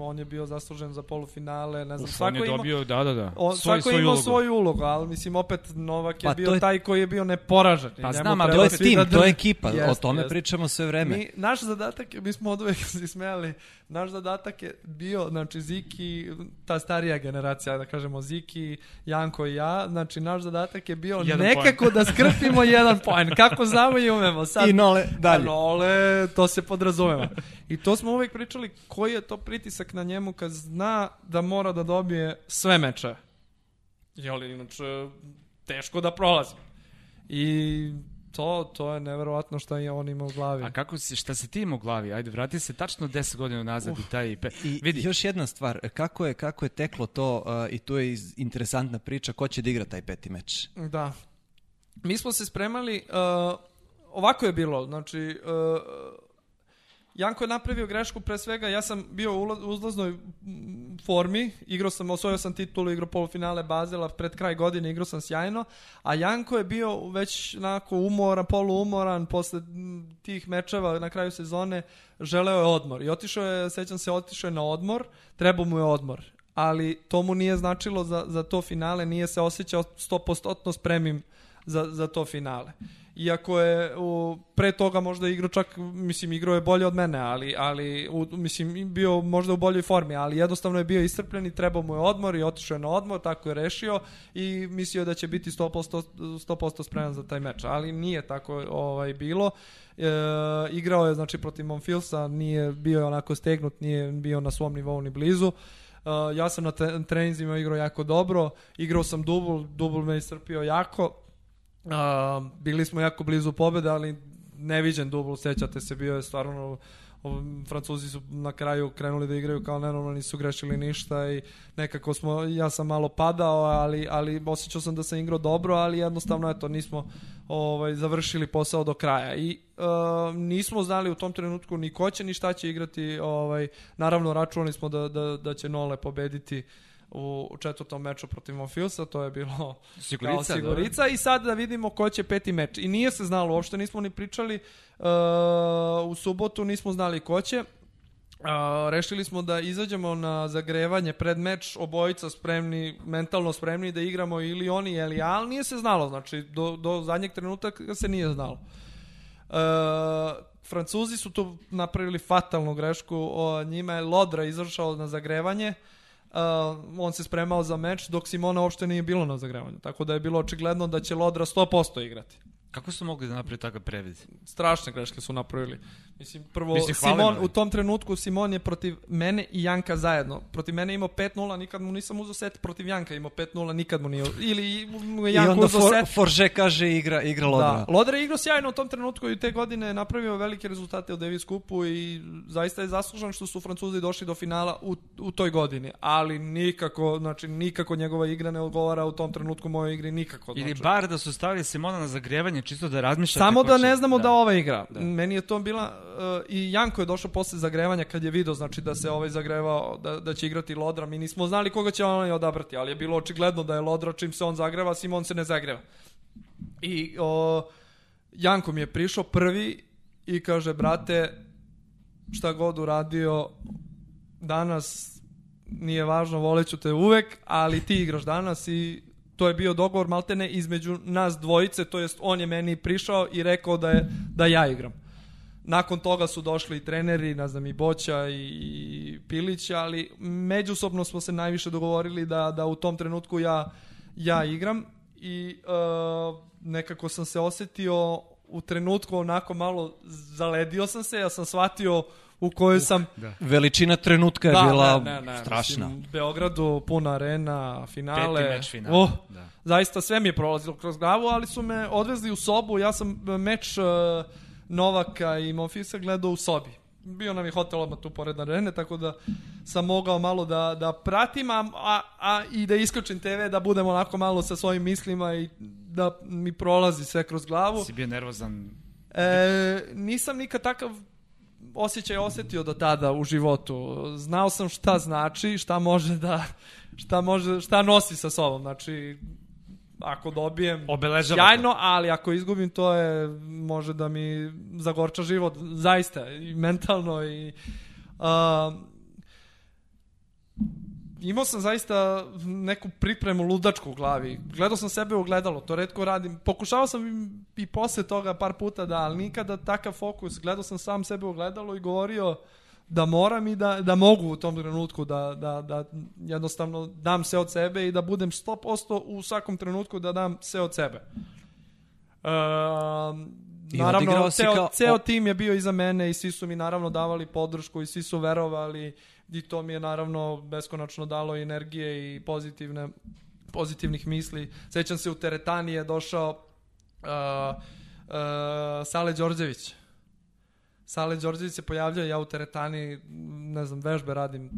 on je bio zaslužen za polufinale, ne znam, Uf, on svako je ima, dobio, da, da, da. on, svoj, svako svoj je imao ulogu. svoju ulogu, ali mislim, opet Novak je Pa, bio je- taj koji je bio neporažen. Pa znam, ali To je tim, da to je ekipa, o Jeste, tome jeste. pričamo sve vreme. Mi, naš zadatak je, mi smo od uvek se smijali, naš zadatak je bio, znači Ziki, ta starija generacija, da kažemo Ziki, Janko i ja, znači naš zadatak je bio Jedan nekako da skrpimo jedan poen, kako znamo i umemo. Sad, I nole, dalje. Nole, to se podrazumeva. I to smo uvek pričali koji je to pritisak na njemu kad zna da mora da dobije sve meče. Jeli, inače, teško da prolazi. I to, to je neverovatno šta je on ima u glavi. A kako si, šta se ti ima u glavi? Ajde, vrati se tačno 10 godina nazad i taj... Pe... I Vidi, još jedna stvar, kako je, kako je teklo to uh, i tu je iz- interesantna priča, ko će da igra taj peti meč? Da. Mi smo se spremali, uh, ovako je bilo, znači, uh, Janko je napravio grešku pre svega, ja sam bio u uzlaznoj formi, igrao sam, osvojio sam titulu, igrao polufinale Bazela, pred kraj godine igrao sam sjajno, a Janko je bio već onako umoran, poluumoran, posle tih mečeva na kraju sezone, želeo je odmor. I otišao je, sećam se, otišao je na odmor, trebao mu je odmor, ali to mu nije značilo za, za to finale, nije se osjećao 100% spremim za, za to finale. Iako je u, pre toga možda igrao čak, mislim, igrao je bolje od mene, ali, ali u, mislim, bio možda u boljoj formi, ali jednostavno je bio iscrpljen i trebao mu je odmor i otišao je na odmor, tako je rešio i mislio da će biti 100%, 100% spreman za taj meč, ali nije tako ovaj, bilo. E, igrao je znači protiv Monfilsa, nije bio onako stegnut, nije bio na svom nivou ni blizu. Uh, ja sam na treninzima igrao jako dobro, igrao sam dubl, dubl me iscrpio jako. Uh, bili smo jako blizu pobede, ali neviđen dubl, sećate se, bio je stvarno Francuzi su na kraju krenuli da igraju kao nenormalno, nisu grešili ništa i nekako smo, ja sam malo padao, ali, ali osjećao sam da sam igrao dobro, ali jednostavno eto, nismo ovaj, završili posao do kraja. I uh, nismo znali u tom trenutku ni ko će ni šta će igrati, ovaj, naravno računali smo da, da, da će Nole pobediti u četvrtom meču protiv Monfilsa, to je bilo kao Sigurica, sigurica i sad da vidimo ko će peti meč. I nije se znalo, uopšte nismo ni pričali, uh, u subotu nismo znali ko će. Uh, rešili smo da izađemo na zagrevanje pred meč, obojica spremni, mentalno spremni da igramo ili oni ili ja, ali nije se znalo, znači do, do zadnjeg trenutka se nije znalo. Uh, Francuzi su tu napravili fatalnu grešku, o, njima je Lodra izašao na zagrevanje, Uh, on se spremao za meč dok Simona uopšte nije bilo na zagrevanju. Tako da je bilo očigledno da će Lodra 100% igrati. Kako su mogli da napravi takav previd? strašne greške su napravili. Mislim, prvo, Mislim, Simon, im. u tom trenutku Simon je protiv mene i Janka zajedno. Protiv mene je imao 5-0, nikad mu nisam uzeo set, protiv Janka je imao 5-0, nikad mu nije, ili mu je I Janko onda uzeo for, set. Forže kaže igra, igra Lodra. Da, Lodra je igrao sjajno u tom trenutku i te godine je napravio velike rezultate u Davis Cupu i zaista je zaslužan što su Francuzi došli do finala u, u toj godini, ali nikako, znači nikako njegova igra ne odgovara u tom trenutku mojoj igri, nikako. Ili znači. bar da su stavili Simona na zagrevanje, čisto da razmišlja Samo da će- ne znamo da, ova igra. Da. Meni je to bila uh, i Janko je došao posle zagrevanja kad je video znači da se ovaj zagrevao da, da će igrati Lodra. Mi nismo znali koga će on odabrati, ali je bilo očigledno da je Lodra čim se on zagreva, Simon se ne zagreva. I o, Janko mi je prišao prvi i kaže brate šta god uradio danas nije važno, voleću te uvek, ali ti igraš danas i to je bio dogovor maltene između nas dvojice, to jest on je meni prišao i rekao da je da ja igram. Nakon toga su došli i treneri, ne znam, i Boća i, i Pilić, ali međusobno smo se najviše dogovorili da, da u tom trenutku ja, ja igram i uh, nekako sam se osetio u trenutku onako malo zaledio sam se, ja sam shvatio u kojoj sam Veličina trenutka je da, bila ne, ne, ne, strašna. Mislim, Beogradu, puna arena, finale. Peti meč finala. Oh, Da. Zaista sve mi je prolazilo kroz glavu, ali su me odvezli u sobu. Ja sam e, meč uh, Novaka i Monfisa gledao u sobi. Bio nam je hotel odmah tu pored arene, tako da sam mogao malo da, da pratim, a, a, a i da isključim TV, da budem onako malo sa svojim mislima i da mi prolazi sve kroz glavu. Si bio nervozan. E, nisam nikad takav osjećaj osetio do tada u životu. Znao sam šta znači, šta može da šta može, šta nosi sa sobom. Znači ako dobijem Obeležava sjajno, ali ako izgubim to je može da mi zagorča život zaista i mentalno i a, imao sam zaista neku pripremu ludačku u glavi. Gledao sam sebe u ogledalo, to redko radim. Pokušavao sam i, i posle toga par puta da, ali nikada takav fokus. Gledao sam sam sebe u ogledalo i govorio da moram i da, da mogu u tom trenutku da, da, da jednostavno dam sve od sebe i da budem 100% u svakom trenutku da dam sve od sebe. I naravno, ceo, kao- ceo tim je bio iza mene i svi su mi naravno davali podršku i svi su verovali i to mi je naravno beskonačno dalo energije i pozitivne pozitivnih misli. Sećam se u teretani je došao uh, uh, Sale Đorđević. Sale Đorđević se pojavljao, ja u teretani, ne znam, vežbe radim,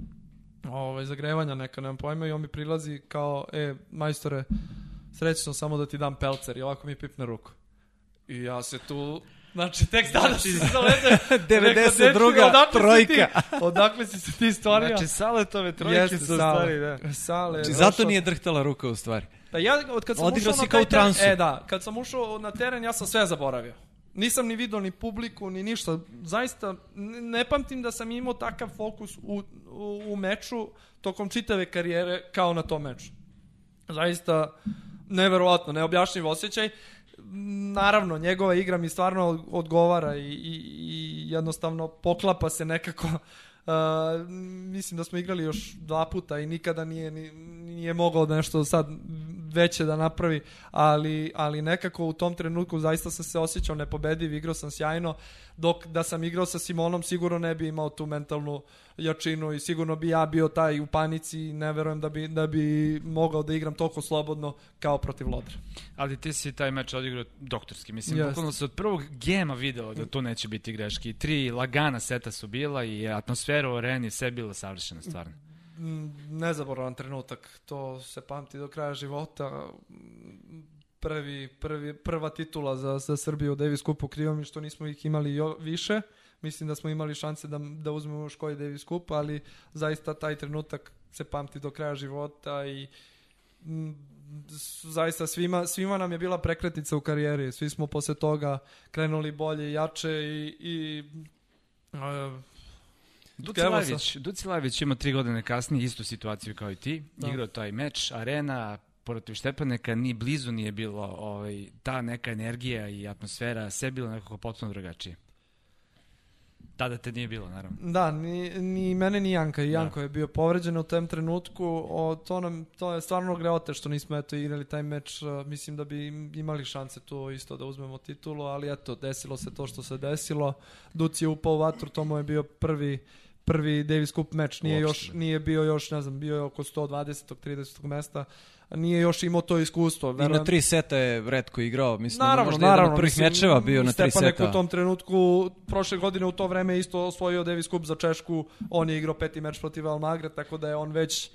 ovaj, zagrevanja neka, nemam pojma, i on mi prilazi kao, e, majstore, srećno samo da ti dam pelcer, i ovako mi pipne ruku. I ja se tu, znači, tek tada si se zalete. 92. trojka. Odakle si se ti stvorio? Znači, Saletove trojke Jeste, su Sale. stvari, da. Sale Znači, zato došao- nije drhtala ruka u stvari. Pa ja od kad sam Odigrao ušao si kao transu. teren, e da, kad sam ušao na teren ja sam sve zaboravio. Nisam ni video ni publiku ni ništa. Zaista ne pamtim da sam imao takav fokus u, u, u meču tokom čitave karijere kao na tom meču. Zaista neverovatno, neobjašnjiv osjećaj. Naravno, njegova igra mi stvarno odgovara i, i, i jednostavno poklapa se nekako. Uh, mislim da smo igrali još dva puta i nikada nije, ni- nije mogao da nešto sad veće da napravi, ali, ali nekako u tom trenutku zaista sam se osjećao nepobediv, igrao sam sjajno, dok da sam igrao sa Simonom sigurno ne bi imao tu mentalnu jačinu i sigurno bi ja bio taj u panici i ne verujem da bi, da bi mogao da igram toliko slobodno kao protiv Lodra. Ali ti si taj meč odigrao doktorski. Mislim, Jeste. bukvalno se od prvog gema videlo da tu neće biti greški. Tri lagana seta su bila i atmosfera u areni sve je bila savršena stvarno. Mm, Nezaboravan trenutak, to se pamti do kraja života. Prvi, prvi, prva titula za, za Srbiju u Davis Cupu krivo mi što nismo ih imali jo, više. Mislim da smo imali šanse da, da uzmemo još koji Davis Cup, ali zaista taj trenutak se pamti do kraja života i s- zaista svima, svima nam je bila prekretnica u karijeri. Svi smo posle toga krenuli bolje i jače i, i e, Duci Evo Lajević, Duci Lajević ima tri godine kasnije istu situaciju kao i ti. Da. Igrao taj meč, arena, protiv Štepaneka, ni blizu nije bilo ovaj, ta neka energija i atmosfera, sve je bilo nekako potpuno drugačije. Tada te nije bilo, naravno. Da, ni, ni mene ni Janka. I Janko je bio povređen u tem trenutku. O, to, nam, to je stvarno greote što nismo eto, igrali taj meč. Uh, mislim da bi imali šanse tu isto da uzmemo titulu, ali eto, desilo se to što se desilo. Duci je upao u vatru, to mu je bio prvi prvi Davis Cup meč. Nije, Uopšte. još, nije bio još, ne znam, bio je oko 120. 30. mesta. Nije još imao to iskustvo. I na tri seta je redko igrao, mislim Naravno, možda naravno. jedan od prvih mislim, mečeva bio na tri Stepanek seta. u tom trenutku, prošle godine u to vreme isto osvojio Davis Cup za Češku, on je igrao peti meč protiv Almagre, tako da je on već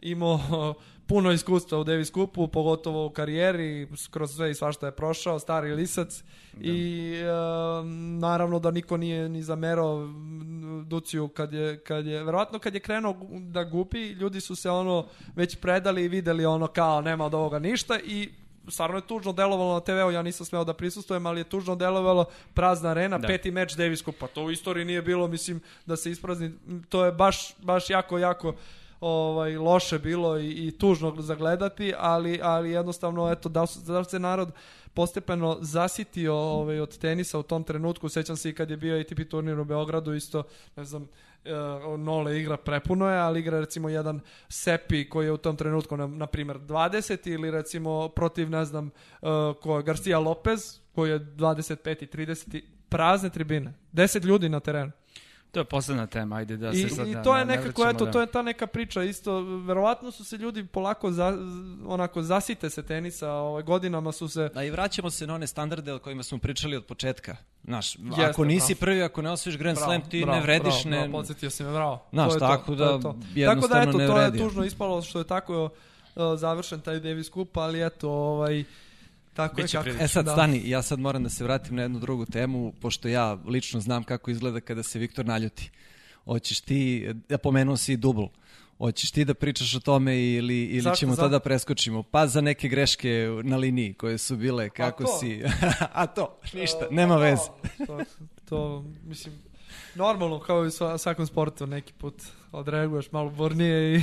imao puno iskustva u Davis Cupu, pogotovo u karijeri, kroz sve i svašta je prošao, stari lisac da. i e, naravno da niko nije ni zamerao Duciju kad je, kad je, verovatno kad je krenuo da gubi, ljudi su se ono već predali i videli ono kao nema od ovoga ništa i stvarno je tužno delovalo na TV-u, ja nisam smeo da prisustujem, ali je tužno delovalo prazna arena, da. peti meč Davis Cupa, to u istoriji nije bilo, mislim, da se isprazni, to je baš, baš jako, jako ovaj loše bilo i, i tužno zagledati, ali ali jednostavno eto da, da se narod postepeno zasitio ovaj od tenisa u tom trenutku. Sećam se i kad je bio ATP turnir u Beogradu isto, ne znam, uh, Nole igra prepuno je, ali igra recimo jedan Sepi koji je u tom trenutku na, na primjer 20 ili recimo protiv ne znam uh, ko je Garcia Lopez koji je 25 i 30 prazne tribine. 10 ljudi na terenu. To je posledna tema, ajde da I, se sad... I da, to je ne nekako, eto, da- to je ta neka priča isto, verovatno su se ljudi polako za, onako zasite se tenisa, ovaj, godinama su se... Da i vraćamo se na one standarde o kojima smo pričali od početka. Znaš, Jeste, ako nisi bravo. prvi, ako ne osvojiš Grand Bravo, Slam, ti bravo, ne vrediš, bravo, ne... Bravo, podsjetio si me, bravo. Znaš, To je to, tako to je da to. Tako da, jednostavno eto, ne to je vredi. tužno ispalo što je tako uh, završen taj Davis Cup, ali eto, ovaj, tako Biće je kako. E sad Da. stani, ja sad moram da se vratim na jednu drugu temu, pošto ja lično znam kako izgleda kada se Viktor naljuti. Hoćeš ti, ja pomenuo si i dubl, hoćeš ti da pričaš o tome ili, ili Zašto, ćemo za- tada preskočimo? Pa za neke greške na liniji koje su bile, kako to? si... A to, ništa, nema veze. To, to, to, mislim, normalno kao i u sva- svakom sportu, neki put odreaguješ malo burnije i...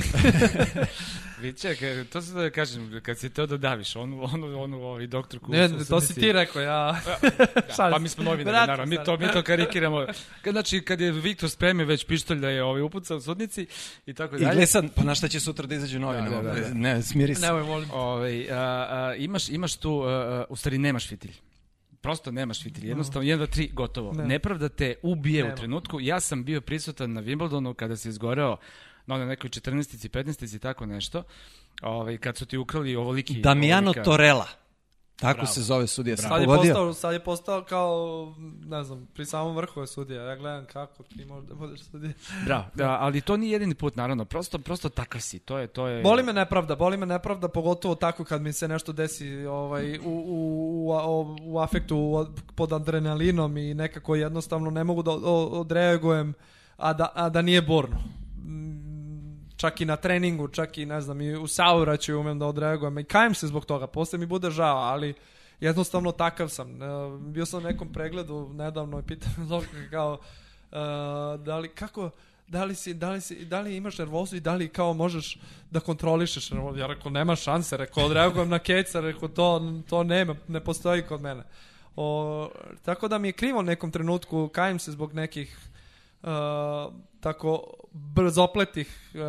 Viće, to se da kažem, kad si teo da daviš, onu, onu, onu, ovaj doktorku... ne, u to si ti rekao, ja... Da, pa mi smo novinari, Vratim naravno, mi to, mi to karikiramo. Kad, znači, kad je Viktor spremio već pištolj da je ovaj upucao u sudnici i tako I dalje. gle sad, pa na šta će sutra da izađu novine? Da, da, da, da. Ne, smiri se. Nemoj, molim. Ovaj, a, a, imaš, imaš tu, a, u stvari nemaš fitilj. Prosto nemaš fitilj. Jednostavno, 1, 2, 3, gotovo. Ne. Nepravda te ubije Nema. u trenutku. Ja sam bio prisutan na Wimbledonu kada se izgoreo na onoj nekoj 14 15 i tako nešto. Ovaj, kad su ti ukrali ovoliki... Damijano ovolika- Torella. Tako Bravo. se zove sudija. Sad je, postao, sad je postao kao, ne znam, pri samom vrhu je sudija. Ja gledam kako ti možeš da budeš sudija. Bravo, da, ali to nije jedini put, naravno. Prosto, prosto takav si. To je, to je... Boli me nepravda, boli me nepravda, pogotovo tako kad mi se nešto desi ovaj, u, u, u, u afektu u- pod adrenalinom i nekako jednostavno ne mogu da odreagujem, a da, a da nije borno. Čak i na treningu, čak i ne znam, i u saobraćaju umem da odreagujem i kajem se zbog toga, posle mi bude žao, ali jednostavno takav sam. E, bio sam na nekom pregledu nedavno i pitam Zorka kao e, da li, kako, da li, si, da, li si, da li imaš nervozu i da li kao možeš da kontrolišeš nervozu? Ja rekao, nema šanse, rekao, odreagujem na keca, rekao, to, to nema, ne postoji kod mene. O, tako da mi je krivo nekom trenutku, kajem se zbog nekih uh, tako brzopletih uh,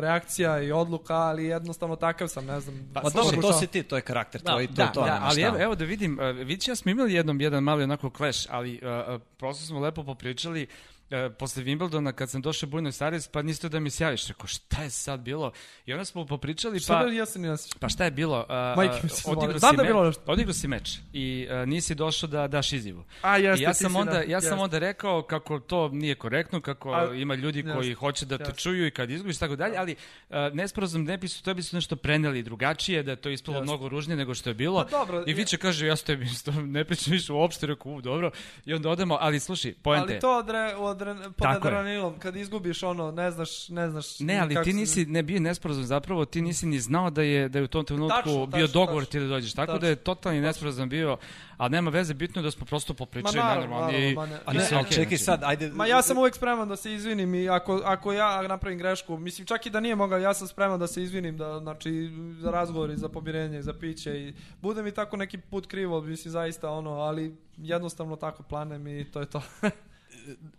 reakcija i odluka, ali jednostavno takav sam, ne znam. Pa slušaj, dobro, to si ti, to je karakter Da, tvoj, to, da, to, da, ali evo, evo da vidim, uh, Vici ja smo imali jednom jedan mali onako clash, ali uh, prosto smo lepo popričali uh, posle Wimbledona kad sam došao u Buenos Aires, pa niste da mi se javiš, rekao šta je sad bilo? I onda smo popričali, Šta pa... da ja se ni nasjećam. Pa šta je bilo? Uh, Majke mi se odigrao si da me- bilo nešto. Odigrao si meč i uh, nisi došao da daš izjavu. A, I jeste, ja ti sam onda da, ja sam onda rekao kako to nije korektno, kako A, ima ljudi jeste, koji hoće da te jeste. čuju i kad izgubiš tako dalje, ali uh, nesporazum ne bi su tebi su nešto preneli drugačije, da je to ispalo Jeste. mnogo ružnije nego što je bilo. Pa dobro, I ja- Viće kaže ja s tebi ne pričam više uopšte, rekao dobro. I onda odemo, ali slušaj, poente. Ali to odre, odre, pod Tako adrenalilom, kad izgubiš ono, ne znaš, ne znaš... Ne, ali ti nisi, ne bio je nesporazum, zapravo ti nisi ni znao da je, da je u tom trenutku Tačno, bio tačno, dogovor tačno. ti da dođeš. Tako Tačno. da je totalni nesporazum bio, ali nema veze, bitno je da smo prosto popričali Ma naravno, najnormalnije. ma ne- A i ne, sve ali okej, čekaj znači. sad, ajde... Ma ja sam uvek spreman da se izvinim i ako, ako ja napravim grešku, mislim čak i da nije mogao, ja sam spreman da se izvinim, da, znači za razgovor i za pomirenje, za piće i bude mi tako neki put krivo, mislim zaista ono, ali jednostavno tako planem i to je to.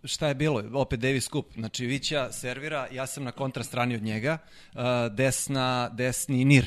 šta je bilo? Opet Davis Cup. Znači, Vića servira, ja sam na kontra strani od njega, uh, desna, desni Nir.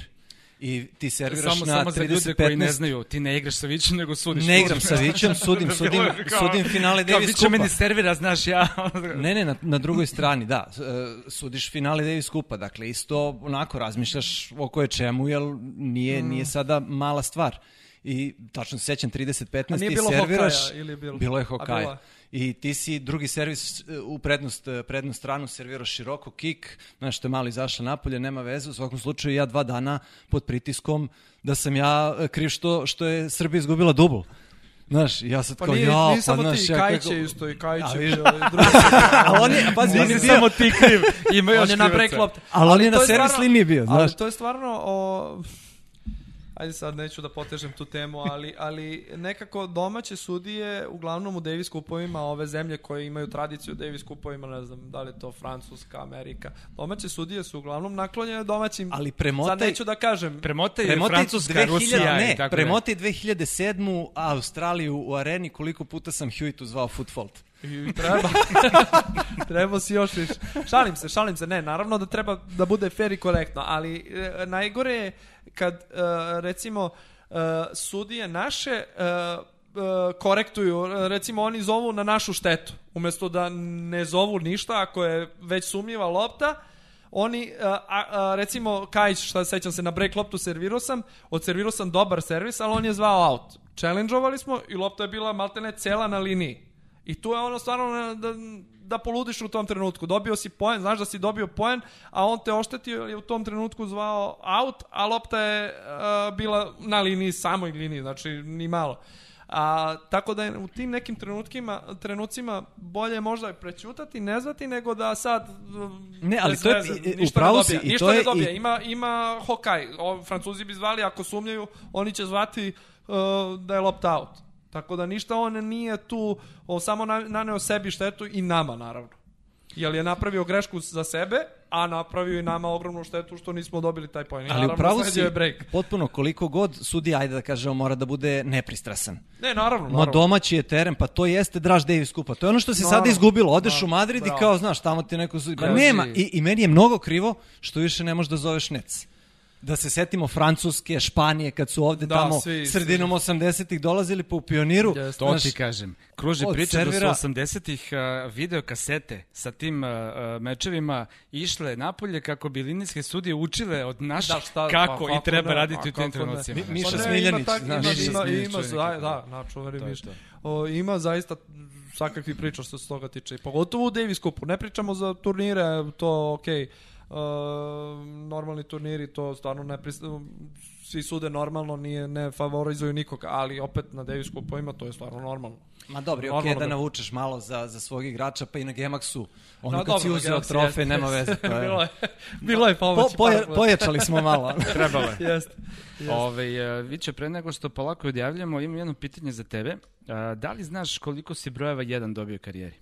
I ti serviraš samo, na samo za ljude 30-15. koji ne znaju, ti ne igraš sa Vićem, nego sudiš. Ne igram sa Vićem, sudim, sudim, kao- sudim finale Kao, Davis Cupa. meni servira, znaš, ja... Ne, ne, na, na drugoj strani, da. E, Sudiš finale Davis Kupa, dakle, isto onako razmišljaš o koje čemu, jer nije, Mm. nije sada mala stvar. I tačno se sećam 30-15 A nije ti serviraš. Hokaja ili bilo? Bilo je Hokaja. I ti si drugi servis e, u prednost, e, prednu stranu serviraš široko kik, znaš što je malo izašla napolje, nema veze, u svakom slučaju ja dva dana pod pritiskom da sam ja e, kriv što, što je Srbija izgubila dubl. Znaš, ja sad Pa kao, nije, ja, pa znaš, ti, ja Kajić kako- je isto i Kajić je drugi A on je, pazi, on je bio, samo ti kriv, ima još on je na break lopte. Ali on je na servis liniji bio, znaš. Ali to je stvarno o... Ajde sad neću da potežem tu temu, ali, ali nekako domaće sudije, uglavnom u Davis kupovima, ove zemlje koje imaju tradiciju u Davis kupovima, ne znam da li je to Francuska, Amerika, domaće sudije su uglavnom naklonjene domaćim... Ali premotaj- Sad neću da kažem, Premotaj, Premotaj Francuska, 2000, Rusija ne, i tako premotaj 2007. Australiju u areni koliko puta sam Hewitt zvao footfault. I treba. treba si još više. Šalim se, šalim se. Ne, naravno da treba da bude fair i korektno, ali e, najgore je kad e, recimo e, sudije naše e, e, korektuju, recimo oni zovu na našu štetu, umesto da ne zovu ništa ako je već sumnjiva lopta, oni, a, a, a, recimo, Kajić, šta sećam se, na break loptu servirao sam, odservirao sam dobar servis, ali on je zvao out. Challengeovali smo i lopta je bila maltene cela na liniji. I tu je ono stvarno da, da poludiš u tom trenutku. Dobio si poen, znaš da si dobio poen, a on te oštetio je u tom trenutku zvao out, a lopta je a, bila na liniji, samoj liniji, znači ni malo. A, tako da je u tim nekim trenutkima, trenucima bolje možda prećutati, ne znati, nego da sad Ne, ali to je- veze, i- ništa ne dobija. ništa to ne je- dobija. i- Ima, ima Hokaj. O, Francuzi bi zvali, ako sumnjaju, oni će zvati uh, da je lopta out. Tako da ništa on nije tu, on samo na- naneo sebi štetu i nama naravno. Jer je napravio grešku za sebe, a napravio i nama ogromnu štetu što nismo dobili taj poen. I Ali naravno, upravo si je break. potpuno koliko god sudija, ajde da kažemo, mora da bude nepristrasan. Ne, naravno, Ma naravno. domaći je teren, pa to jeste draž Davis kupa. To je ono što se sada Naravno. izgubilo. Odeš Da, u Madrid i bravo. kao, znaš, tamo ti neko sudi. Pa nema. I, I meni je mnogo krivo što više ne možeš da zoveš nec. Da se setimo Francuske, Španije, kad su ovde Da, tamo svi- sredinom 80-ih dolazili po pioniru. Jeste. To Znaš, ti kažem. Kruži priča da servira- su 80-ih uh, video kasete sa tim uh, uh, mečevima išle napolje kako bi linijske sudije učile od naših Da, šta- kako pa, i treba ne, raditi pa u tim kako ne. trenucima. Mi-. Miša Pa Smiljanić, ima tak- znaš, ima, Miša ima, Smiljanić, ima, čovjek da, da, je Miša. O, ima zaista svakakvih priča što se toga tiče. I Pogotovo u Davis Cupu. Ne pričamo za turnire, to okej. Uh, normalni turniri, to stvarno ne pris... svi sude normalno, nije, ne favorizuju nikoga, ali opet na Davis Cupovima to je stvarno normalno. Ma dobro, okej da da- navučeš malo za, za svog igrača, pa i na Gemaxu. Ono No, kad si dobro, uzeo Galaxy, trofej, jeste, nema veze. Je... bilo je, bilo je Po, pomoći. poje, par puta. pojačali smo malo. Trebalo je. Jeste. jeste. Ove, Viće, pre nego što polako odjavljamo, imam jedno pitanje za tebe. Da li znaš koliko si brojeva jedan dobio u karijeri?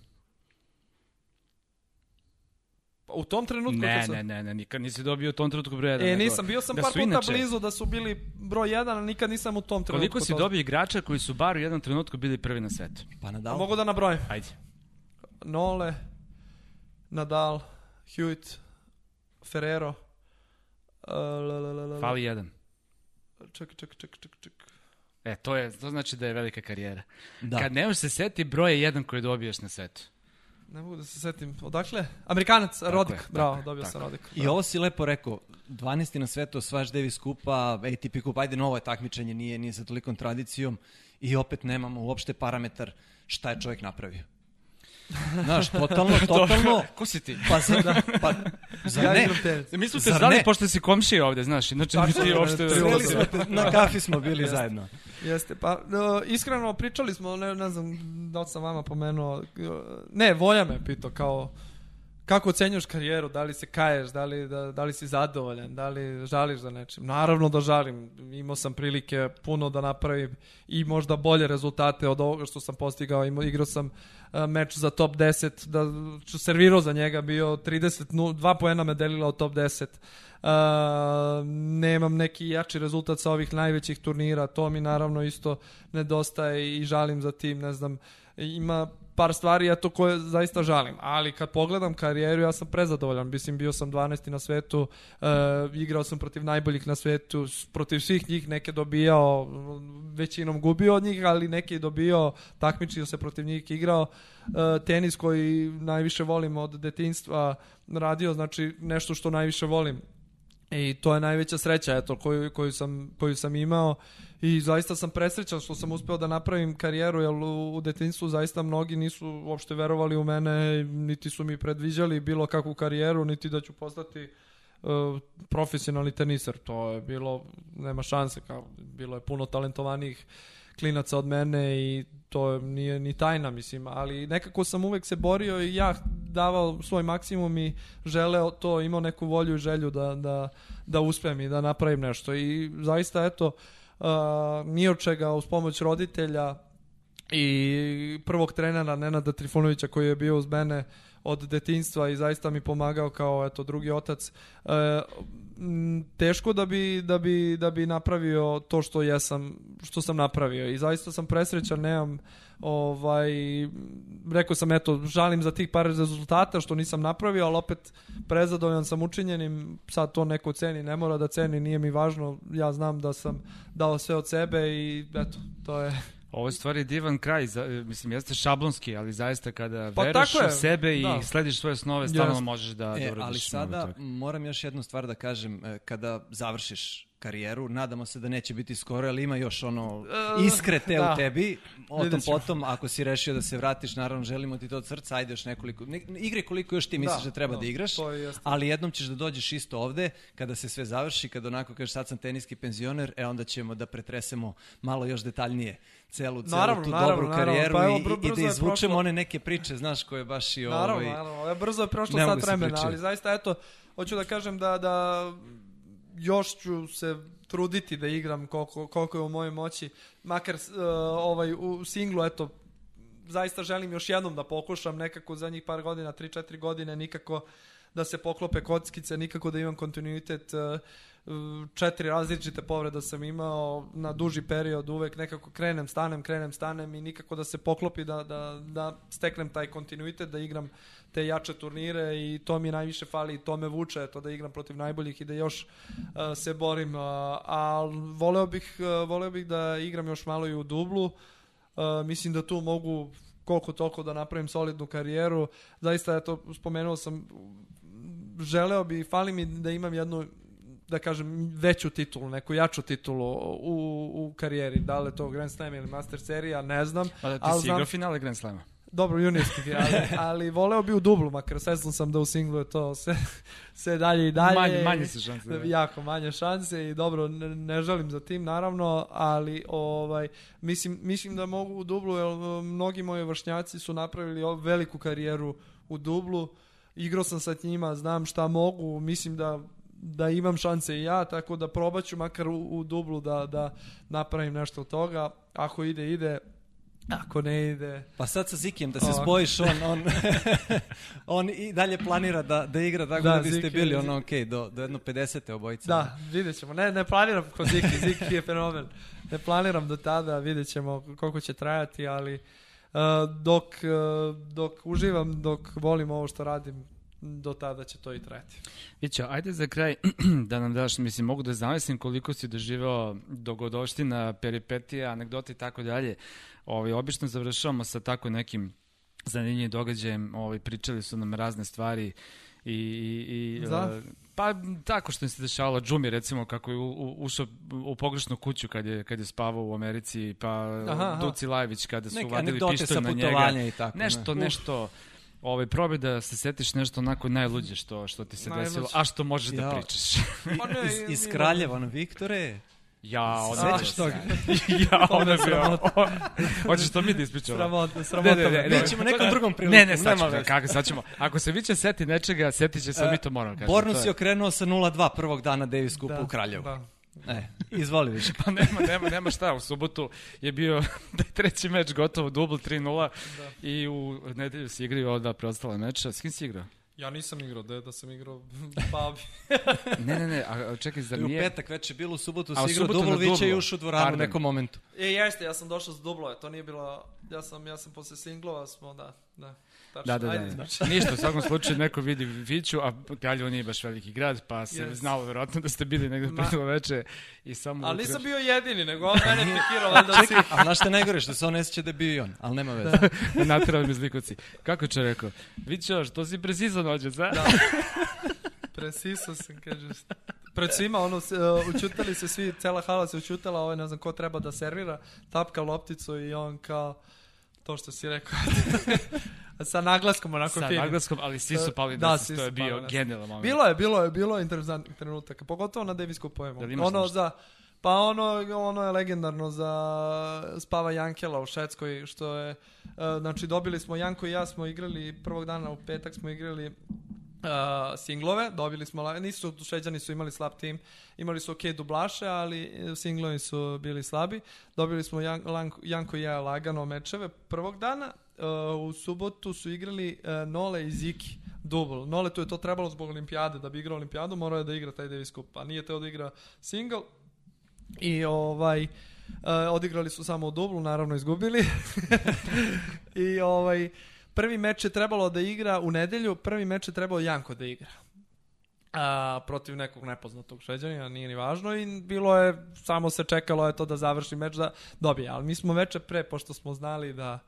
U tom trenutku Ne, kad sam... ne, ne, ne, nikad nisi dobio u tom trenutku broj jedan. E, nego nisam, bio sam da par puta inače- blizu da su bili broj jedan, a nikad nisam u tom trenutku. Koliko si to- dobio igrača koji su bar u jednom trenutku bili prvi na svetu? Pa A Nadal. Mogu da nabrojim. Ajde. Nole, Nadal, Hewitt, Ferrero. Uh, la, la, la, la. Fali jedan. Ček, ček, ček, ček, ček. E, to, je, to znači da je velika karijera. Da. Kad ne možeš se seti broje jedan koji dobiješ na svetu. Ne mogu da se setim. Odakle? Amerikanac, Rodik. je, Bravo, tako je, dobio tako sam Rodik. I ovo si lepo rekao, 12. na svetu osvajaš Davis kupa, ATP kup, ajde novo je takmičenje, nije, nije sa tolikom tradicijom i opet nemamo uopšte parametar šta je čovjek napravio. Znaš, totalno, totalno, Ko si ti? pa za, da, pa, za Ja ne. Mi smo zvali ne? pošto si komšija ovde, znaš, inače Tačno, ti uopšte... na kafi smo bili zajedno. Jeste, pa uh, iskreno pričali smo, ne, ne znam da li sam vama pomenuo, uh, ne, Voja me pitao kao kako ocenjuješ karijeru, da li se kaješ, da li, da, da li si zadovoljan, da li žališ za nečim. Naravno da žalim, imao sam prilike puno da napravim i možda bolje rezultate od ovoga što sam postigao, imao, igrao sam uh, meč za top 10, da, servirao za njega, bio 30, nu, dva poena me delila od top 10. Uh, nemam neki jači rezultat sa ovih najvećih turnira, to mi naravno isto nedostaje i žalim za tim, ne znam, ima par stvari eto koje zaista žalim, ali kad pogledam karijeru ja sam prezadovoljan, mislim bio sam 12. na svetu, uh, igrao sam protiv najboljih na svetu, protiv svih njih neke dobijao, većinom gubio od njih, ali neke je dobio, takmičio se protiv njih, igrao uh, tenis koji najviše volim od detinstva, radio znači nešto što najviše volim i to je najveća sreća eto koju, koju, sam, koju sam imao i zaista sam presrećan što sam uspeo da napravim karijeru, jer u, u detinstvu zaista mnogi nisu uopšte verovali u mene, niti su mi predviđali bilo kakvu karijeru, niti da ću postati uh, profesionalni teniser. To je bilo, nema šanse, kao, bilo je puno talentovanih klinaca od mene i to nije ni tajna, mislim, ali nekako sam uvek se borio i ja davao svoj maksimum i želeo to, imao neku volju i želju da, da, da uspem i da napravim nešto i zaista, eto, uh, uh, ni od čega uz pomoć roditelja i prvog trenera Nenada Trifunovića koji je bio uz mene od detinstva i zaista mi pomagao kao eto drugi otac. Uh, teško da bi, da bi, da bi napravio to što jesam, što sam napravio i zaista sam presrećan, nemam ovaj, rekao sam eto, žalim za tih par rezultata što nisam napravio, ali opet prezadovoljan sam učinjenim, sad to neko ceni, ne mora da ceni, nije mi važno, ja znam da sam dao sve od sebe i eto, to je Ovo je stvari divan kraj, za, mislim, jeste šablonski, ali zaista kada pa veruješ u sebe da. i slediš svoje snove, stalno yes. možeš da, e, da Ali sada moram još jednu stvar da kažem, e, kada završiš karijeru, nadamo se da neće biti skoro, ali ima još ono e, iskre te da. u tebi, o tom potom, ako si rešio da se vratiš, naravno želimo ti to od srca, ajde još nekoliko, ne, igre koliko još ti misliš da, da treba da, da igraš, ali jednom ćeš da dođeš isto ovde, kada se sve završi, kada onako kažeš sad sam teniski penzioner, e onda ćemo da pretresemo malo još detaljnije celu, celu naravno, tu naravno, dobru naravno, karijeru pa evo, br i, i da izvučemo one neke priče, znaš, koje baš i ovaj... Naravno, naravno, brzo je prošlo sat vremena, ali zaista, eto, hoću da kažem da, da još ću se truditi da igram koliko, koliko je u mojoj moći, makar uh, ovaj, u singlu, eto, zaista želim još jednom da pokušam nekako za njih par godina, 3-4 godine, nikako da se poklope kockice, nikako da imam kontinuitet uh, četiri različite povreda sam imao na duži period, uvek nekako krenem, stanem, krenem, stanem i nikako da se poklopi da, da, da steknem taj kontinuitet, da igram te jače turnire i to mi najviše fali i to me vuče, to da igram protiv najboljih i da još uh, se borim, uh, a voleo bih, uh, voleo bih da igram još malo i u dublu, uh, mislim da tu mogu koliko toliko da napravim solidnu karijeru, zaista eto, spomenuo sam želeo bi, fali mi da imam jednu da kažem, veću titulu, neku jaču titulu u, u karijeri. Da li je to Grand Slam ili Master serija, ne znam. Pa da ti ali si igrao finale Grand Slama. Dobro, juniorski, ali, ali voleo bi u dublu, makar svestan sam da u singlu je to sve, sve dalje i dalje. Manje, manje se šanse. Da. Jako manje šanse i dobro, ne, ne žalim za tim, naravno, ali ovaj, mislim, mislim da mogu u dublu, jer mnogi moji vršnjaci su napravili veliku karijeru u dublu, igrao sam sa njima, znam šta mogu, mislim da da imam šanse i ja, tako da probaću makar u, u dublu da, da napravim nešto od toga. Ako ide, ide, Ako ne ide... Pa sad sa Zikijem da se Ovako. spojiš, on, on, on i dalje planira da, da igra tako da, da biste Ziki, bili ono ok, do, do jedno 50. obojice. Da, vidjet ćemo. Ne, ne planiram kod Ziki, Ziki je fenomen. Ne planiram do tada, vidjet ćemo koliko će trajati, ali uh, dok, uh, dok uživam, dok volim ovo što radim, do tada će to i trajati. Viće, ajde za kraj da nam daš, mislim, mogu da zamislim koliko si doživao dogodoština, peripetija, anegdota i tako dalje. Ovaj, obično završavamo sa tako nekim zanimljivim događajem, ovaj, pričali su nam razne stvari i, i, i da. Pa tako što se dešavalo Džumi recimo kako je u, u, ušao u pogrešnu kuću kad je kad je spavao u Americi pa aha, aha. Duci Lajević kada su Neke vadili pištolj na njega i tako, nešto ne. nešto ovaj, probaj da se setiš nešto onako najluđe što, što ti se Najluđe. desilo, a što možeš da ja. da pričaš. Pa ne, iz, iz Kraljeva, na Viktore, Ja, onda Sećaš toga? ja, onda je bio. Hoćeš to mi da ispričamo? Sramotno, sramotno. Ne, ne, ne, ne. ćemo nekom drugom prilikom. Ne, ne, sad ćemo, kako, sad ćemo. Ako se viće seti nečega, setit će se, uh, mi to moramo kažem. Bornu si okrenuo sa 0-2 prvog dana Davis Kupa da, u Kraljevu. Da. E, izvoli više. pa nema, nema, nema šta, u subotu je bio da je treći meč gotovo, dubl 3-0 da. i u nedelju si igrao dva preostala meča. S kim si igrao? Ja nisam igrao, da, da sam igrao babi. ne, ne, ne, a čekaj, zar nije... U petak već je bilo, u subotu si igrao Dublovića i ušao u dvoranu u nekom momentu. E, jeste, ja sam došao s Dublove, to nije bilo Ja sam, ja sam posle singlova smo, da, da. Tačno. Da, da, da. Da. znači. Ništa, u svakom slučaju neko vidi Viću, a Kraljevo nije baš veliki grad, pa se Yes. znalo verovatno da ste bili negde Ma. pretilo veče i samo... Ali nisam bio jedini, nego on mene pikirao, valjda svi. A znaš je najgore, što se on ne sjeća da je bio i on, ali nema veze. Naterali me zlikoci. Kako će rekao? Vićo, što si precizo nođe, za? Da. Presiso sam, kaže. Pred svima, ono, uh, učutali se svi, cela hala se učutala, ovaj, ne znam ko treba da servira, tapka lopticu i on kao, to što si rekao. Sa naglaskom onako Sa finim. naglaskom, ali svi su pali Da, da, svi to je bio na- genijalan moment. Bilo je, bilo je, bilo je interesantnih trenutaka, pogotovo na Davis imaš Ono nešto? za, pa ono, ono je legendarno za Spava Jankela u Švedskoj, što je, uh, znači dobili smo, Janko i ja smo igrali, prvog dana u petak smo igrali uh, singlove, dobili smo, nisu, šveđani su imali slab tim, imali su ok dublaše, ali e, singlovi su bili slabi. Dobili smo Jan, Lanko- Janko i ja lagano mečeve prvog dana, uh, u subotu su igrali uh, Nole i Ziki dubl. Nole tu je to trebalo zbog olimpijade, da bi igrao olimpijadu, morao je da igra taj Davis Cup, a nije teo da igra single. I ovaj, uh, odigrali su samo u dublu, naravno izgubili. I ovaj, prvi meč je trebalo da igra u nedelju, prvi meč je trebalo Janko da igra. A, protiv nekog nepoznatog šveđanina, nije ni važno i bilo je, samo se čekalo je to da završi meč da dobije, ali mi smo veče pre, pošto smo znali da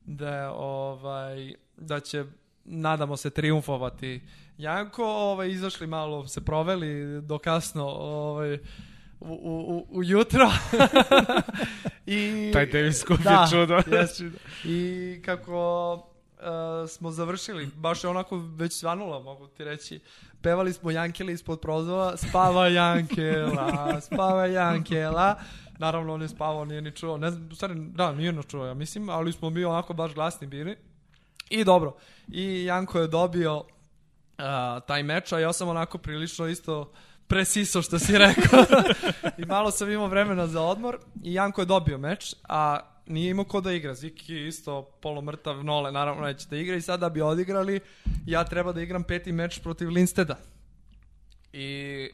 da ovaj da će nadamo se triumfovati Janko, ovaj izašli malo se proveli do kasno ovaj u, u, u, ujutro i Taj Davis Cup da, je čudo. jest. I kako uh, smo završili, baš je onako već svanulo, mogu ti reći. Pevali smo Jankele ispod prozova, spava Jankela, spava Jankela. Naravno, on je spavao, nije ni čuo. Ne znam, stvari, da, nije nas čuo, ja mislim, ali smo mi onako baš glasni bili. I dobro, i Janko je dobio uh, taj meč, a ja sam onako prilično isto presiso što si rekao. I malo sam imao vremena za odmor i Janko je dobio meč, a nije imao ko da igra. Ziki isto polomrtav, nole, naravno neće da igra i sada bi odigrali, ja treba da igram peti meč protiv Linsteda. I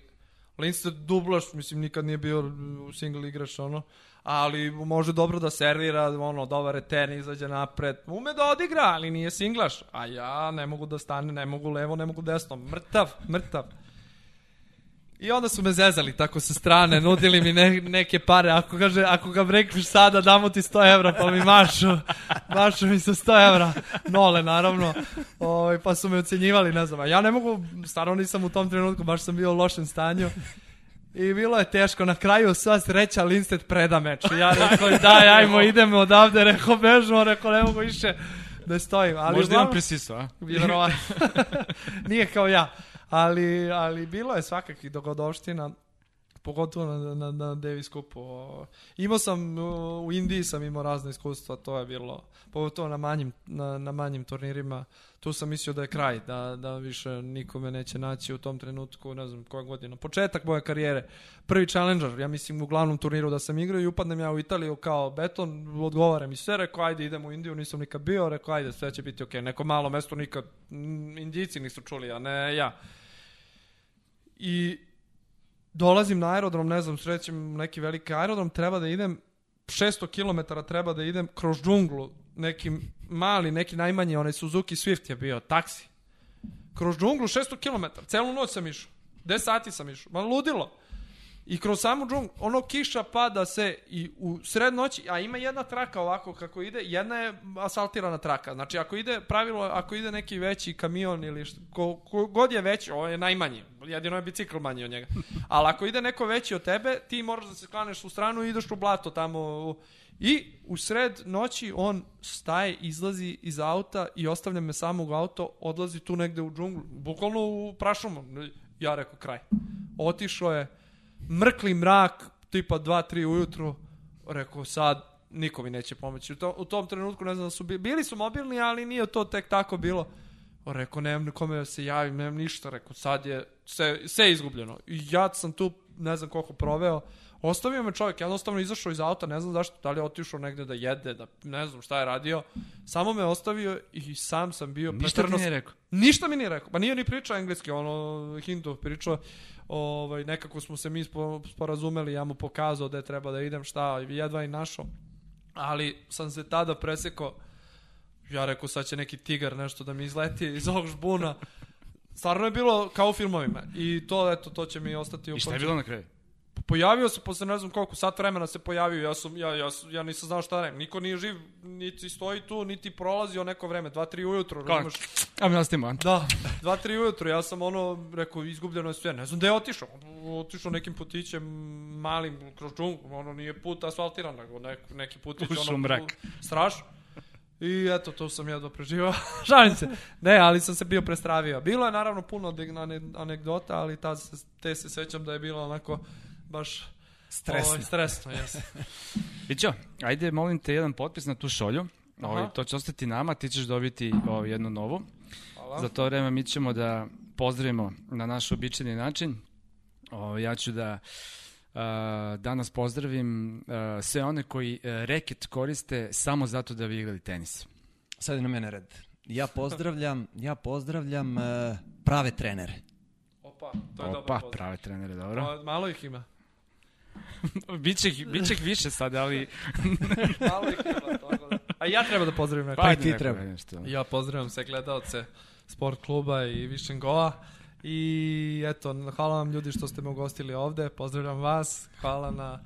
Lindsted dublaš, mislim, nikad nije bio u single igrač, ono, ali može dobro da servira, ono, dobar return, izađe napred, ume da odigra, ali nije singlaš, a ja ne mogu da stane, ne mogu levo, ne mogu desno, mrtav, mrtav. I onda su me zezali tako sa strane, nudili mi ne, neke pare, ako, kaže, ako ga rekneš sada, damo ti 100 evra, pa mi mašu, mašu mi sa 100 evra, nole naravno, ovaj, pa su me ocenjivali, ne znam, ja ne mogu, stvarno nisam u tom trenutku, baš sam bio u lošem stanju, I bilo je teško, na kraju sva sreća Lindsted preda meč. Ja rekao, daj, ajmo, idemo odavde, rekao, bežimo, rekao, ne mogu više da stojim. Ali Možda imam presiso, a? Vjerovatno. Nije kao ja. Ali, ali bilo je svakakvih dogodovština, pogotovo na, na, na Davis Cupu. Imao sam, u Indiji sam imao razne iskustva, to je bilo, pogotovo na manjim, na, na manjim turnirima. Tu sam mislio da je kraj, da, da više nikome neće naći u tom trenutku, ne znam koja godina. Početak moje karijere, prvi challenger, ja mislim u glavnom turniru da sam igrao i upadnem ja u Italiju kao beton, odgovara mi sve, rekao ajde idemo u Indiju, nisam nikad bio, rekao ajde sve će biti okej, neko malo mesto nikad, Indijci nisu čuli, a ne ja. I dolazim na aerodrom, ne znam, srećem neki veliki aerodrom, treba da idem 600 km treba da idem kroz džunglu, neki mali, neki najmanji, onaj Suzuki Swift je bio, taksi. Kroz džunglu 600 km, celu noć sam išao. 10 sati sam išao, ma ludilo. I kroz samu džunglu, ono kiša pada se i u sred noći, a ima jedna traka ovako kako ide, jedna je asfaltirana traka. Znači ako ide pravilo, ako ide neki veći kamion ili što, ko, ko god je veći, ovo je najmanji, jedino je bicikl manji od njega. Ali ako ide neko veći od tebe, ti moraš da se sklaneš u stranu i ideš u blato tamo. u- I u sred noći on staje, izlazi iz auta i ostavlja me samog auto, odlazi tu negde u džunglu, bukvalno u prašumu. Ja rekao kraj. Otišao je, mrkli mrak, tipa 2-3 ujutru, rekao sad niko mi neće pomoći. U, to, u tom trenutku ne znam da su bili, bili su mobilni, ali nije to tek tako bilo. Rekao, nemam kome da se javim, nemam ništa. Rekao, sad je sve, sve izgubljeno. I ja sam tu, ne znam koliko proveo, Ostavio me čovjek, jednostavno izašao iz auta, ne znam zašto, da li je otišao negde da jede, da ne znam šta je radio. Samo me ostavio i sam sam bio Ništa ti pretrno- nije rekao. Ništa mi nije rekao. Pa nije ni pričao engleski, ono Hindu pričao. Ovaj nekako smo se mi spo, sporazumeli, ja mu pokazao da treba da idem, šta, jedva i našao. ali sam se tada presekao, ja rekao sad će neki tigar nešto da mi izleti iz ovog žbuna. Stvarno je bilo kao u filmovima i to, eto, to će mi ostati u I šta je bilo na kraju? Pojavio se posle ne znam koliko sat vremena se pojavio, ja sam ja ja ja nisam znao šta da radim. Niko nije živ, niti stoji tu, niti prolazio neko vreme, 2 3 ujutro, Kako? A mi nastavimo. a? Da, 2 3 ujutro, ja sam ono rekao izgubljeno je sve. Ne znam gde je otišao. Otišao nekim putićem malim kroz džunglu, ono nije put asfaltiran, nego nek, neki putić Ušao ono mrak. strašno. I eto, to sam jedva preživao. Šalim se. Ne, ali sam se bio prestravio. Bilo je naravno puno ane- ane- anegdota, ali ta se, te se sećam da je bilo onako baš Stresno. Ovaj, stresno, jes. Vićo, ajde molim te jedan potpis na tu šolju. Ovaj, to će ostati nama, ti ćeš dobiti ovaj, jednu novu. Hvala. Za to vreme mi ćemo da pozdravimo na naš običajni način. O, ja ću da a, danas pozdravim a, sve one koji e, reket koriste samo zato da bi igrali tenis. Sad je na mene red. Ja pozdravljam, ja pozdravljam e, prave trenere. Opa, to je Opa, dobro pozdrav. prave trenere, dobro. Pa, Malo ih ima. Biće, ih, biće ih više sad, ali... Malo ih tako da. A ja treba da pozdravim neko. Pa i ajde ti neko treba. nešto. Ja pozdravljam sve gledalce sport kluba i Višen Goa. I eto, hvala vam ljudi što ste me ugostili ovde. Pozdravljam vas. Hvala na,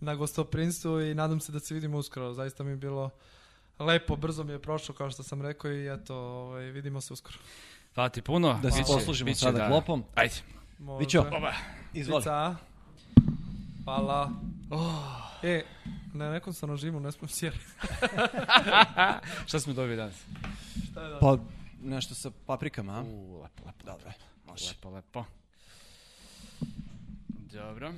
na gostoprinstvu i nadam se da se vidimo uskoro. Zaista mi je bilo lepo, brzo mi je prošlo kao što sam rekao i eto, ovaj, vidimo se uskoro. Hvala ti puno. Da se poslužimo sada da- klopom. Ajde. Može. Vićo, Oba. izvoli. Cica. Hvala. E, na nekom sam režimu, ne smijem sjeli. Šta smo dobili danas? Šta je da? Pa nešto sa paprikama, a? U, lepo, lepo. Dobro, može. Lepo, lepo. Dobro.